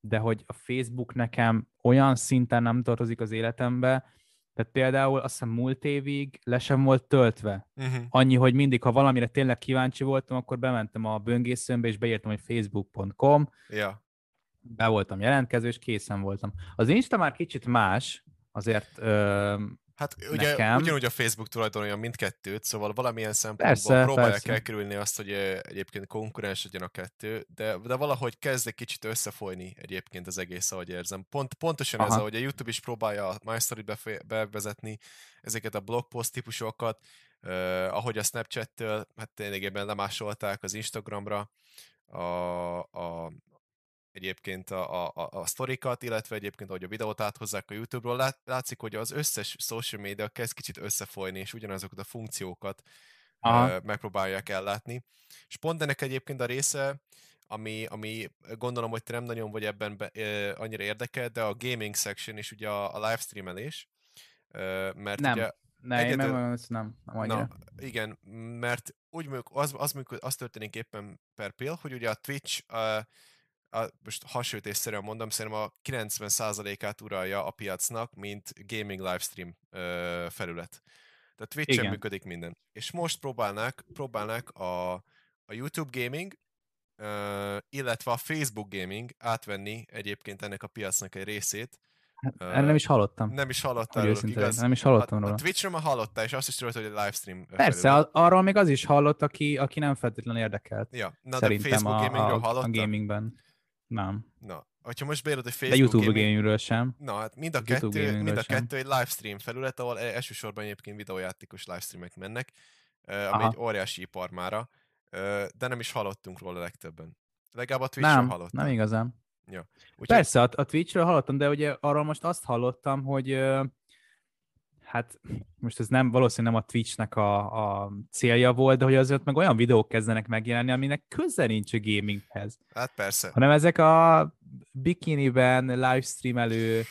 de hogy a Facebook nekem olyan szinten nem tartozik az életembe, tehát például azt hiszem múlt évig le sem volt töltve. Uh-huh. Annyi, hogy mindig, ha valamire tényleg kíváncsi voltam, akkor bementem a böngészőmbe, és beírtam, hogy facebook.com, ja. be voltam jelentkező, és készen voltam. Az Insta már kicsit más, azért Hát ugye nekem. ugyanúgy a Facebook tulajdonolja mindkettőt, szóval valamilyen szempontból persze, próbálják persze. elkerülni azt, hogy egyébként konkurens legyen a kettő, de, de valahogy kezd egy kicsit összefolyni egyébként az egész, ahogy érzem. Pont, pontosan Aha. ez, ahogy a YouTube is próbálja a MyStory-t bevezetni, ezeket a blogpost típusokat, uh, ahogy a Snapchat-től, hát ténylegében lemásolták az Instagramra, a, a, egyébként a, a, a sztorikat, illetve egyébként, ahogy a videót áthozzák a YouTube-ról, lát, látszik, hogy az összes social media kezd kicsit összefolyni, és ugyanazokat a funkciókat Aha. Megpróbálják ellátni. És pont ennek egyébként a része, ami, ami gondolom, hogy te nem nagyon vagy ebben be, uh, annyira érdekel, de a gaming section és ugye a, a livestreamelés, uh, mert nem. ugye ne, egyedül... én nem, nem, nem annyira. Na, igen, mert úgy az, az, az, az történik éppen per pill, hogy ugye a Twitch uh, a, most hasonlítésszerűen mondom, szerintem a 90%-át uralja a piacnak, mint gaming livestream ö, felület. Tehát Twitch-en működik minden. És most próbálnak, próbálnak a, a YouTube gaming, ö, illetve a Facebook gaming átvenni egyébként ennek a piacnak egy részét, Hát, nem is hallottam. Nem is hallottál róla, igaz? Nem is hallottam a, róla. A Twitchről már hallottál, és azt is tudod, hogy egy livestream Persze, felül. arról még az is hallott, aki, aki nem feltétlenül érdekelt. Ja, na Szerintem de Facebook a, gamingről a, a gamingben. Nem. Na, hogyha most beírod egy Facebook De YouTube gaming, gamingről sem. Na, hát mind a, kettő, mind a kettő egy livestream felület, ahol e- elsősorban egyébként videójátékos livestreamek mennek, ami Aha. egy óriási ipar mára, de nem is hallottunk róla legtöbben. Legalább a Twitch-ről nem, hallottam. Nem igazán. Ja. Úgy Persze, a, a Twitch-ről hallottam, de ugye arról most azt hallottam, hogy hát most ez nem, valószínűleg nem a Twitchnek a, a célja volt, de hogy azért meg olyan videók kezdenek megjelenni, aminek köze nincs a gaminghez. Hát persze. Hanem ezek a bikiniben livestreamelő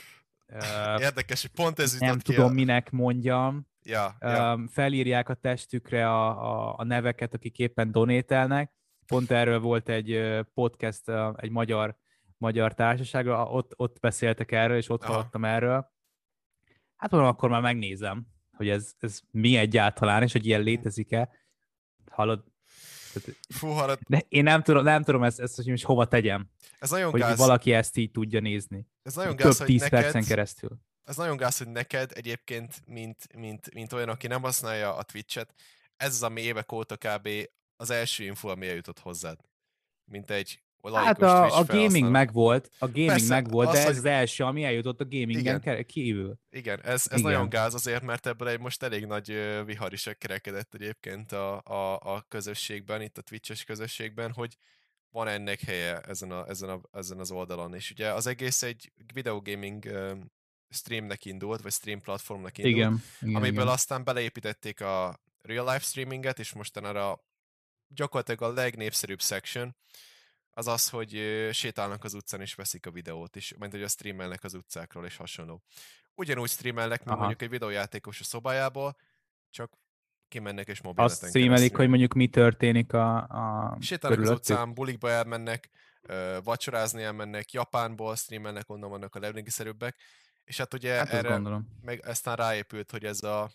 Érdekes, hogy pont ez Nem tudom, a... minek mondjam. Ja, ja. Felírják a testükre a, a, a neveket, akik éppen donételnek. Pont erről volt egy podcast, egy magyar, magyar társaságra, ott, ott beszéltek erről, és ott Aha. hallottam erről hát mondom, akkor már megnézem, hogy ez, ez mi egyáltalán, és hogy ilyen létezik-e. Hallod? Fú, hallod. De én nem tudom, nem tudom ezt, ezt hogy most hova tegyem. Ez nagyon hogy gáz. valaki ezt így tudja nézni. Ez nagyon gáz, Több tíz neked, percen keresztül. Ez nagyon gáz, hogy neked egyébként, mint, mint, mint olyan, aki nem használja a Twitch-et, ez az, ami évek óta kb. az első info, ami eljutott hozzád? Mint egy Hát a, a gaming megvolt, a gaming Persze, megvolt, az, de ez hogy... az első, ami eljutott a gamingen igen. kívül. Igen, ez, ez igen. nagyon gáz azért, mert ebből egy most elég nagy vihar is kerekedett egyébként a, a, a közösségben, itt a Twitch-es közösségben, hogy van ennek helye ezen, a, ezen, a, ezen az oldalon. És ugye az egész egy videogaming streamnek indult, vagy stream platformnak indult, igen, igen, amiből igen. aztán beleépítették a real life streaminget, és mostanra gyakorlatilag a legnépszerűbb section az az, hogy sétálnak az utcán és veszik a videót, és mert hogy a streamelnek az utcákról és hasonló. Ugyanúgy streamelnek, mint Aha. mondjuk egy videójátékos a szobájából, csak kimennek és mobileten Azt streamelik, hogy mondjuk mi történik a, a Sétálnak az utcán, bulikba elmennek, vacsorázni elmennek, Japánból streamelnek, onnan vannak a legnégszerűbbek, és hát ugye hát erre gondolom. meg aztán ráépült, hogy ez a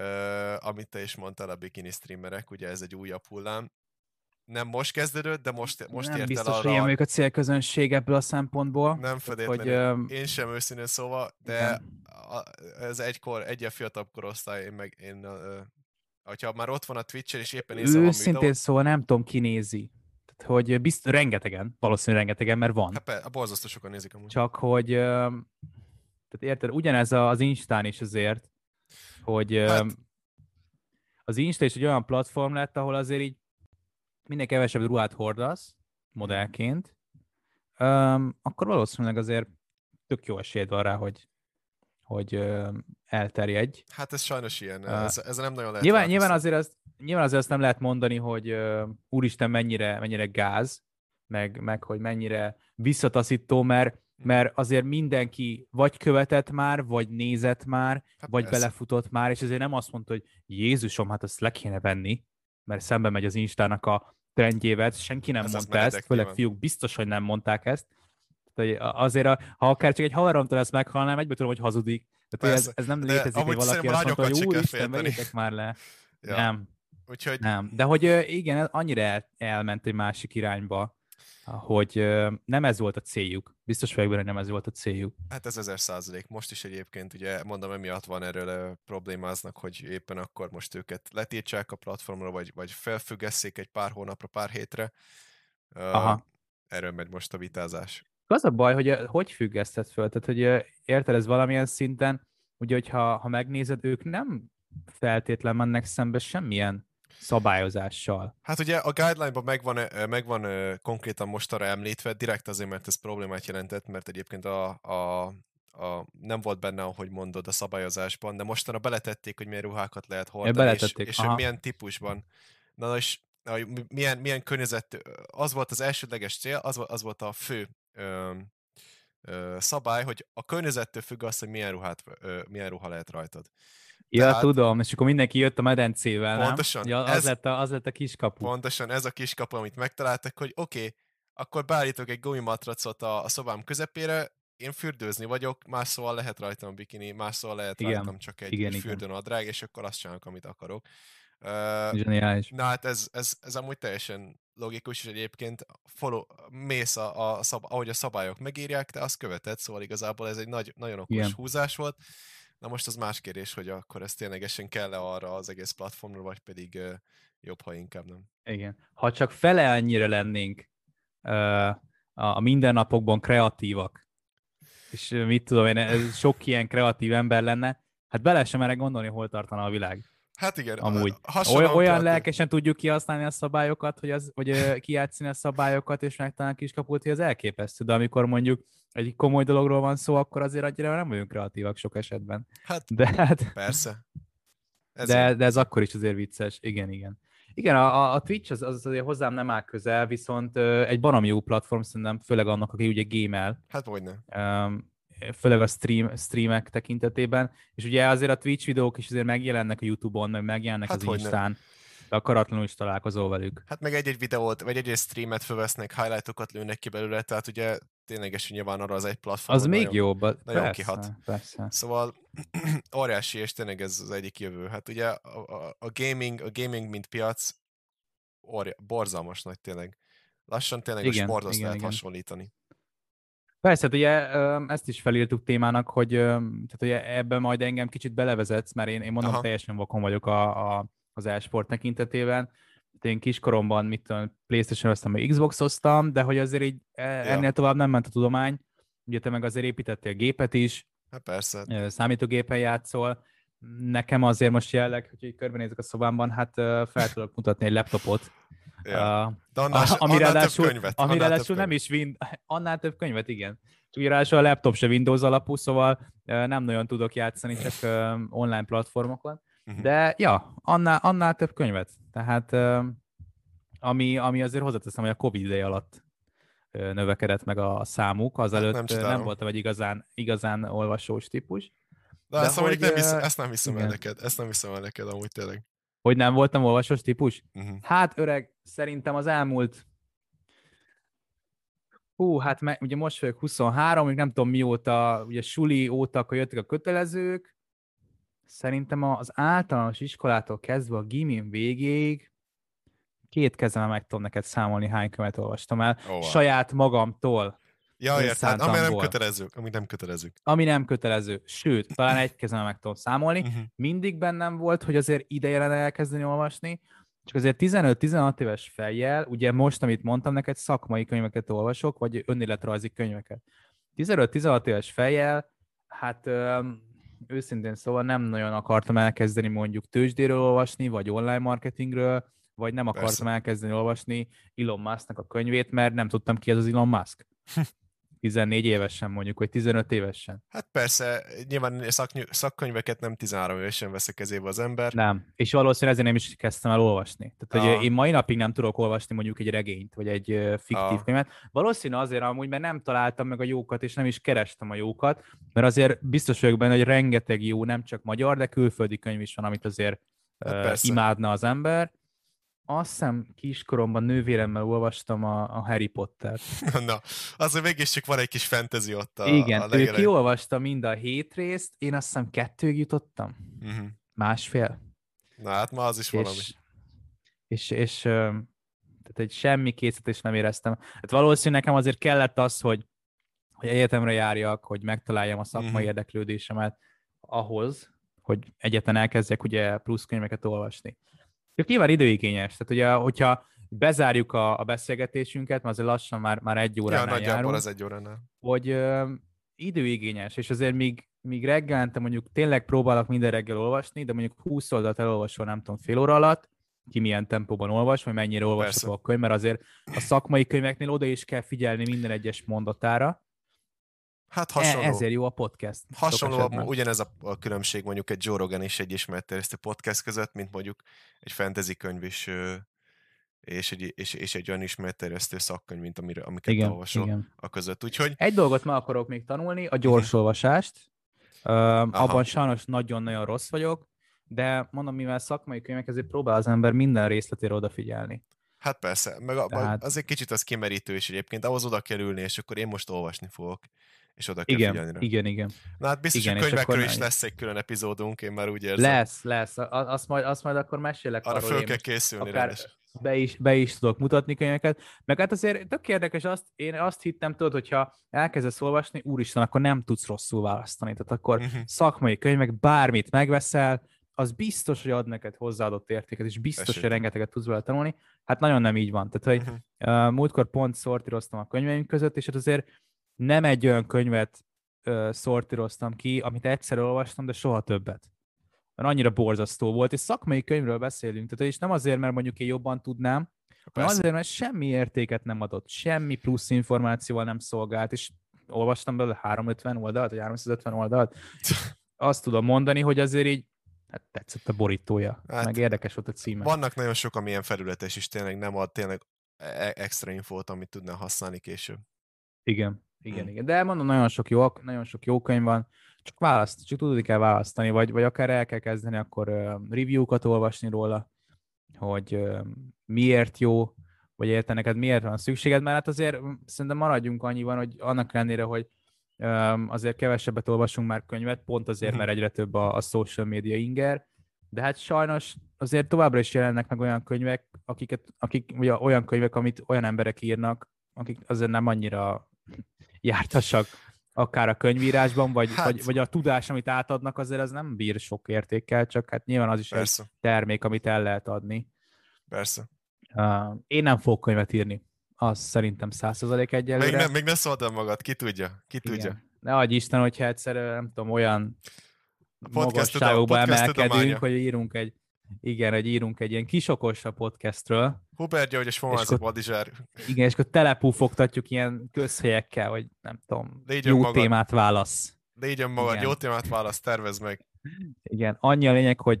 Uh, amit te is mondtál, a bikini streamerek, ugye ez egy újabb hullám. Nem most kezdődött, de most, most nem ért biztos, el arra... Nem biztos, hogy a célközönség ebből a szempontból. Nem feltétlenül. Hogy. Én sem őszintén szóval, de a, ez egykor, egy fiatalabb korosztály, én meg én, hogyha már ott van a Twitch-en, és éppen nézem Őszintén a videót... szóval nem tudom, ki nézi. Tehát, hogy bizt, rengetegen, valószínűleg rengetegen, mert van. Hát, a borzasztó sokan nézik amúgy. Csak, hogy tehát érted, ugyanez az Instán is azért, hogy hát... az Insta is egy olyan platform lett, ahol azért így minél kevesebb ruhát hordasz modellként, um, akkor valószínűleg azért tök jó esélyed van rá, hogy, hogy um, elterjedj. Hát ez sajnos ilyen, uh, ez, ez nem nagyon lehet nyilván, nyilván, azért azt, nyilván azért azt nem lehet mondani, hogy uh, úristen mennyire, mennyire gáz, meg, meg hogy mennyire visszataszító, mert mert azért mindenki vagy követett már, vagy nézett már, hát vagy persze. belefutott már, és ezért nem azt mondta, hogy Jézusom, hát azt le kéne venni, mert szembe megy az Instának a trendjével, senki nem Ez mondta ezt, főleg fiúk biztos, hogy nem mondták ezt. Tehát azért, a, ha akár csak egy haveromtól ezt meghalnám, egyből tudom, hogy hazudik. Tehát ez, ez nem létezik, hogy valaki azt mondta, hogy úristen, vegyétek már le. Ja. Nem. Úgyhogy... Nem. De hogy igen, annyira el, elment egy másik irányba, hogy nem ez volt a céljuk. Biztos vagyok benne, hogy nem ez volt a céljuk. Hát ez ezer százalék. Most is egyébként, ugye mondom, emiatt van erről problémáznak, hogy éppen akkor most őket letiltsák a platformra, vagy, vagy felfüggesszék egy pár hónapra, pár hétre. Aha. Erről megy most a vitázás. Az a baj, hogy hogy függesztett föl? Tehát, hogy érted ez valamilyen szinten, ugye, hogyha ha megnézed, ők nem feltétlen mennek szembe semmilyen szabályozással. Hát ugye a guideline-ban megvan, megvan konkrétan most arra említve, direkt azért, mert ez problémát jelentett, mert egyébként a, a, a, nem volt benne, ahogy mondod, a szabályozásban, de mostanra beletették, hogy milyen ruhákat lehet hordani, és, és hogy milyen típusban. Na, és milyen, milyen környezet, az volt az elsődleges cél, az, az volt a fő ö, ö, szabály, hogy a környezettől függ az, hogy milyen, ruhát, ö, milyen ruha lehet rajtad. Ja, Tehát, tudom, és akkor mindenki jött a medencével, pontosan, nem? Ja, az, ez, lett a, az lett a kiskapu. Pontosan, ez a kiskapu, amit megtaláltak, hogy oké, okay, akkor beállítok egy gumimatracot a, a szobám közepére, én fürdőzni vagyok, más szóval lehet rajtam bikini, más szóval lehet igen, rajtam csak egy igen, fürdőnadrág, és akkor azt csinálok, amit akarok. Uh, Na hát ez, ez, ez amúgy teljesen logikus, és egyébként follow, mész, a, a szab, ahogy a szabályok megírják, te azt követed, szóval igazából ez egy nagy, nagyon okos igen. húzás volt. Na most az más kérdés, hogy akkor ez ténylegesen kell-e arra az egész platformra, vagy pedig jobb, ha inkább nem. Igen. Ha csak fele annyira lennénk a mindennapokban kreatívak, és mit tudom én, ez sok ilyen kreatív ember lenne, hát bele sem merek gondolni, hol tartana a világ. Hát igen. Amúgy. Olyan, olyan lelkesen tudjuk kihasználni a szabályokat, hogy az, vagy kijátszani a szabályokat, és megtalálni kiskaput, hogy az elképesztő. De amikor mondjuk egy komoly dologról van szó, akkor azért annyira nem vagyunk kreatívak sok esetben. Hát, de, hát persze. Ez de, de ez akkor is azért vicces. Igen, igen. Igen, a, a Twitch az, az azért hozzám nem áll közel, viszont egy barom jó platform szerintem, főleg annak, aki ugye gémel. Hát hogyne. Um, főleg a stream, streamek tekintetében, és ugye azért a Twitch videók is azért megjelennek a Youtube-on, meg megjelennek hát az Instán, de akaratlanul is találkozol velük. Hát meg egy-egy videót, vagy egy-egy streamet fölvesznek, highlightokat lőnek ki belőle, tehát ugye ténylegesen nyilván arra az egy platform. Az még jobb, nagyon persze, kihat. Persze. Szóval óriási, és tényleg ez az egyik jövő. Hát ugye a, a, a gaming, a gaming mint piac orja, borzalmas nagy tényleg. Lassan tényleg igen, a sporthoz igen, lehet igen. hasonlítani. Persze, hát ugye ezt is felírtuk témának, hogy, tehát ugye ebben majd engem kicsit belevezetsz, mert én, én mondom, Aha. teljesen vakon vagyok a, a, az e-sport tekintetében. Én kiskoromban, mit tudom, Playstation-oztam, vagy Xbox-oztam, de hogy azért így e, ennél ja. tovább nem ment a tudomány. Ugye te meg azért építettél gépet is. Hát persze. Számítógépen játszol. Nekem azért most jelleg, hogy körbenézek a szobámban, hát fel tudok mutatni egy laptopot. Ja. Uh, de annál, ami annál ráadásul, több könyvet. Ami ráadásul több nem is Win... Annál több könyvet, igen. Ugye ráadásul a laptop se Windows alapú, szóval nem nagyon tudok játszani, csak online platformokon. Uh-huh. De ja, annál, annál több könyvet. Tehát ami, ami azért hozzáteszem, hogy a Covid ideje alatt növekedett meg a számuk, azelőtt hát nem, nem voltam egy igazán, igazán olvasós típus. De, De ezt, hogy, nem hisz, ezt nem hiszem el neked, ezt nem hiszem el neked amúgy tényleg. Hogy nem voltam olvasós típus? Uh-huh. Hát öreg, szerintem az elmúlt Hú, hát me, ugye most vagyok 23, még nem tudom mióta, ugye suli óta, akkor jöttek a kötelezők. Szerintem az általános iskolától kezdve a gimin végéig két kezemel meg tudom neked számolni, hány könyvet olvastam el. Oh, wow. Saját magamtól. Ja, érted, ami nem kötelező, ami nem kötelező. Ami nem kötelező, sőt, talán egy kezemel meg tudom számolni. Uh-huh. Mindig bennem volt, hogy azért ideje lenne elkezdeni olvasni, csak azért 15-16 éves fejjel, ugye most, amit mondtam neked, szakmai könyveket olvasok, vagy önéletrajzi könyveket. 15-16 éves fejjel, hát őszintén szóval nem nagyon akartam elkezdeni mondjuk tőzsdéről olvasni, vagy online marketingről, vagy nem akartam Persze. elkezdeni olvasni Elon Musknak a könyvét, mert nem tudtam ki ez az Elon Musk. 14 évesen mondjuk, vagy 15 évesen. Hát persze, nyilván szak, szakkönyveket nem 13 évesen vesz a kezébe az ember. Nem, és valószínűleg ezért nem is kezdtem el olvasni. Tehát, hogy én mai napig nem tudok olvasni mondjuk egy regényt, vagy egy fiktív könyvet. Valószínű azért amúgy, mert nem találtam meg a jókat, és nem is kerestem a jókat, mert azért biztos vagyok benne, hogy rengeteg jó, nem csak magyar, de külföldi könyv is van, amit azért hát imádna az ember azt hiszem kiskoromban nővéremmel olvastam a, a Harry Potter. Na, azért mégiscsak van egy kis fantasy ott a Igen, a ő kiolvasta mind a hét részt, én azt hiszem kettőig jutottam. Uh-huh. Másfél. Na hát ma az is és, valami. És, és tehát egy semmi készítést nem éreztem. Hát valószínűleg nekem azért kellett az, hogy, hogy egyetemre járjak, hogy megtaláljam a szakmai uh-huh. érdeklődésemet ahhoz, hogy egyetlen elkezdjek ugye plusz könyveket olvasni. Csak nyilván időigényes. Tehát ugye, hogyha bezárjuk a, a beszélgetésünket, mert azért lassan már, már egy óránál ja, járunk. az egy óránál. Hogy ö, időigényes, és azért még, még reggelente mondjuk tényleg próbálok minden reggel olvasni, de mondjuk 20 oldalt elolvasol, nem tudom, fél óra alatt, ki milyen tempóban olvas, vagy mennyire olvasható a könyv, mert azért a szakmai könyveknél oda is kell figyelni minden egyes mondatára. Hát hasonló. E- ezért jó a podcast. Hasonló, a, ugyanez a, a különbség mondjuk egy Joe Rogan és egy ismerterjesztő podcast között, mint mondjuk egy fantasy könyv is, és egy, és, és egy olyan ismerterjesztő szakkönyv, mint amire, amiket igen, olvasol igen. a között. Úgyhogy... Egy dolgot meg akarok még tanulni, a gyorsolvasást. Uh, abban sajnos nagyon-nagyon rossz vagyok, de mondom, mivel szakmai könyvek, ezért próbál az ember minden részletére odafigyelni. Hát persze, meg Tehát... az egy kicsit az kimerítő is egyébként, ahhoz oda kell ülni, és akkor én most olvasni fogok és oda kell igen, figyelni rá. Igen, igen. Na hát biztos, igen, hogy könyvekről is lesz egy külön epizódunk, én már úgy érzem. Lesz, lesz. Azt majd, azt majd akkor mesélek Arra arról. föl kell készülni rá be is, be is tudok mutatni könyveket. Meg hát azért tök érdekes, azt, én azt hittem, tudod, hogyha elkezdesz olvasni, úristen, akkor nem tudsz rosszul választani. Tehát akkor uh-huh. szakmai könyvek, bármit megveszel, az biztos, hogy ad neked hozzáadott értéket, és biztos, Esély. hogy rengeteget tudsz vele tanulni. Hát nagyon nem így van. Tehát, hogy uh-huh. uh, múltkor pont szortíroztam a könyveim között, és hát azért nem egy olyan könyvet uh, szortíroztam ki, amit egyszer olvastam, de soha többet. Mert annyira borzasztó volt, és szakmai könyvről beszélünk, tehát és nem azért, mert mondjuk én jobban tudnám, hanem azért, mert semmi értéket nem adott, semmi plusz információval nem szolgált, és olvastam belőle 350 oldalt, vagy 350 oldalt. Azt tudom mondani, hogy azért így hát tetszett a borítója, hát, meg érdekes volt a címe. Vannak nagyon sok, amilyen felületes is tényleg nem ad tényleg e-, extra infót, amit tudna használni később. Igen. Igen, hmm. igen. De mondom, nagyon sok jó, nagyon sok jó könyv van, csak választ, csak tudni kell választani, vagy, vagy akár el kell kezdeni akkor uh, review-kat olvasni róla, hogy uh, miért jó, vagy érte neked miért van szükséged, mert hát azért szerintem maradjunk annyiban, hogy annak ellenére, hogy um, azért kevesebbet olvasunk már könyvet, pont azért, hmm. mert egyre több a, a social media inger, de hát sajnos azért továbbra is jelennek meg olyan könyvek, akiket, akik, vagy olyan könyvek, amit olyan emberek írnak, akik azért nem annyira jártassak akár a könyvírásban, vagy, hát. vagy, vagy a tudás, amit átadnak, azért az nem bír sok értékkel, csak hát nyilván az is Persze. egy termék, amit el lehet adni. Persze. Uh, én nem fogok könyvet írni. Az szerintem százszerzalék egyelőre. Még, ne, még ne szóld magad, ki tudja, ki Igen. tudja. Ne adj Isten, hogyha egyszer, nem tudom, olyan magasságokba emelkedünk, hogy írunk egy, igen, hogy írunk egy ilyen kisokosabb podcastről. Hubert György és Fomázik Badizsár. Igen, és akkor telepúfogtatjuk ilyen közhelyekkel, hogy nem tudom, Légy jó magad. témát válasz. Légy magad, igen. jó témát válasz, tervez meg. Igen, annyi a lényeg, hogy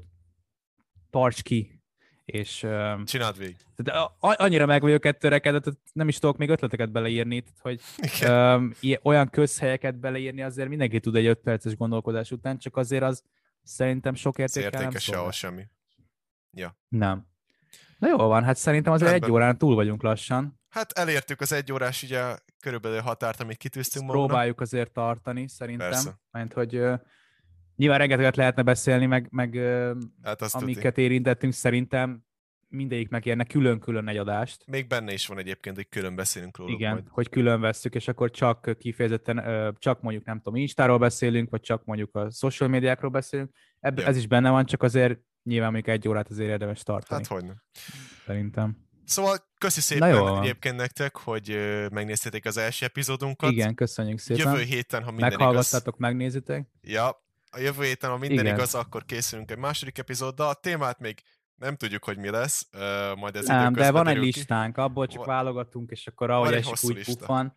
tarts ki, és... Csináld végig. De annyira meg vagyok ettől rekedett, nem is tudok még ötleteket beleírni, hogy um, olyan közhelyeket beleírni azért mindenki tud egy 5 perces gondolkodás után, csak azért az szerintem sok értéke nem sehol semmi. Ja. Nem. Na jó van, hát szerintem azért Rendben. egy órán túl vagyunk lassan. Hát elértük az egy órás ugye körülbelül határt, amit kitűztünk magunknak. Próbáljuk azért tartani, szerintem. Persze. Mert hogy uh, nyilván rengeteget lehetne beszélni, meg, meg hát amiket tuti. érintettünk, szerintem mindegyik megérne külön-külön egy adást. Még benne is van egyébként, hogy külön beszélünk róla. Igen, majd. hogy külön vesszük, és akkor csak kifejezetten, csak mondjuk nem tudom, Instáról beszélünk, vagy csak mondjuk a social médiákról beszélünk. Ebb, ja. Ez is benne van, csak azért nyilván még egy órát azért érdemes tartani. Hát hogy nem. Szerintem. Szóval köszi szépen jó, egyébként nektek, hogy megnéztétek az első epizódunkat. Igen, köszönjük szépen. Jövő héten, ha minden Meghallgattátok, igaz... megnézitek. Ja, a jövő héten, ha minden Igen. igaz, akkor készülünk egy második epizóddal. A témát még nem tudjuk, hogy mi lesz, uh, majd ez Nem, de van egy listánk, ki. abból csak válogatunk, és akkor ahogy esik, úgy puffan.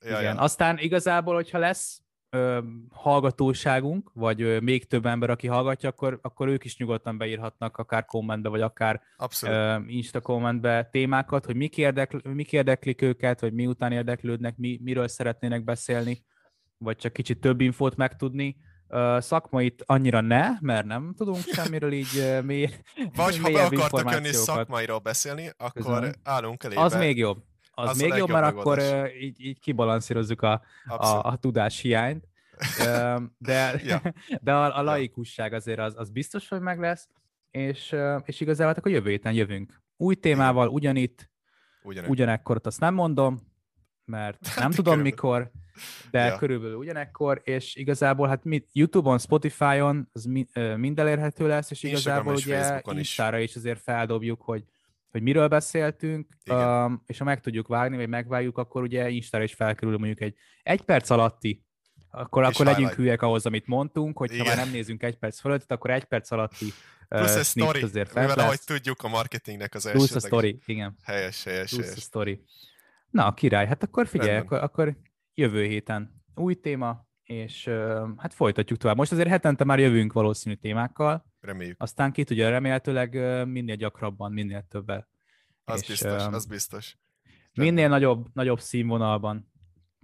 Ja, Igen. Ja. Aztán igazából, hogyha lesz ö, hallgatóságunk, vagy ö, még több ember, aki hallgatja, akkor, akkor ők is nyugodtan beírhatnak akár kommentbe, vagy akár ö, Insta kommentbe témákat, hogy mik, érdekl, mik érdeklik őket, vagy miután érdeklődnek, mi, miről szeretnének beszélni, vagy csak kicsit több infót megtudni Uh, szakmait annyira ne, mert nem tudunk semmiről így uh, mély, Vagy ha be akartok jönni szakmairól beszélni, akkor Közben. állunk elébe. Az még jobb. Az, az még jobb, mert akkor uh, így, így kibalanszírozzuk a, a, a tudás hiányt. De ja. de a, a laikusság azért az, az biztos, hogy meg lesz, és, és igazából hát akkor jövő héten jövünk. Új témával, ugyanitt, Ugyanek. ugyanekkor, azt nem mondom, mert nem tudom mikor, de ja. körülbelül ugyanekkor, és igazából hát mit, YouTube-on, Spotify-on az mi, mind elérhető lesz, és igazából és ugye Instára is. is azért feldobjuk, hogy, hogy miről beszéltünk, um, és ha meg tudjuk vágni, vagy megvágjuk, akkor ugye Instára is felkerül mondjuk egy egy perc alatti akkor, akkor legyünk hülyek ahhoz, amit mondtunk, hogy ha már nem nézünk egy perc fölött, akkor egy perc alatti Plusz a story, azért mivel ahogy tudjuk a marketingnek az első. Plusz a story, igen. Helyes, helyes, Plusz helyes. a story. Na, király, hát akkor figyelj, akkor, akkor jövő héten új téma, és hát folytatjuk tovább. Most azért hetente már jövünk valószínű témákkal. Reméljük. Aztán ki tudja, remélhetőleg minél gyakrabban, minél többel. Az és, biztos, az biztos. Minél nagyobb, nagyobb színvonalban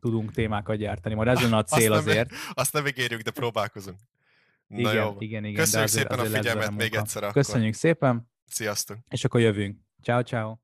tudunk témákat gyártani. Majd ez a cél azt azért. Nem, azt nem ígérjük, de próbálkozunk. Na igen, jó. igen, igen. Köszönjük azért, szépen azért a figyelmet még egyszer akkor. Köszönjük szépen. Sziasztok. És akkor jövünk. Ciao, ciao.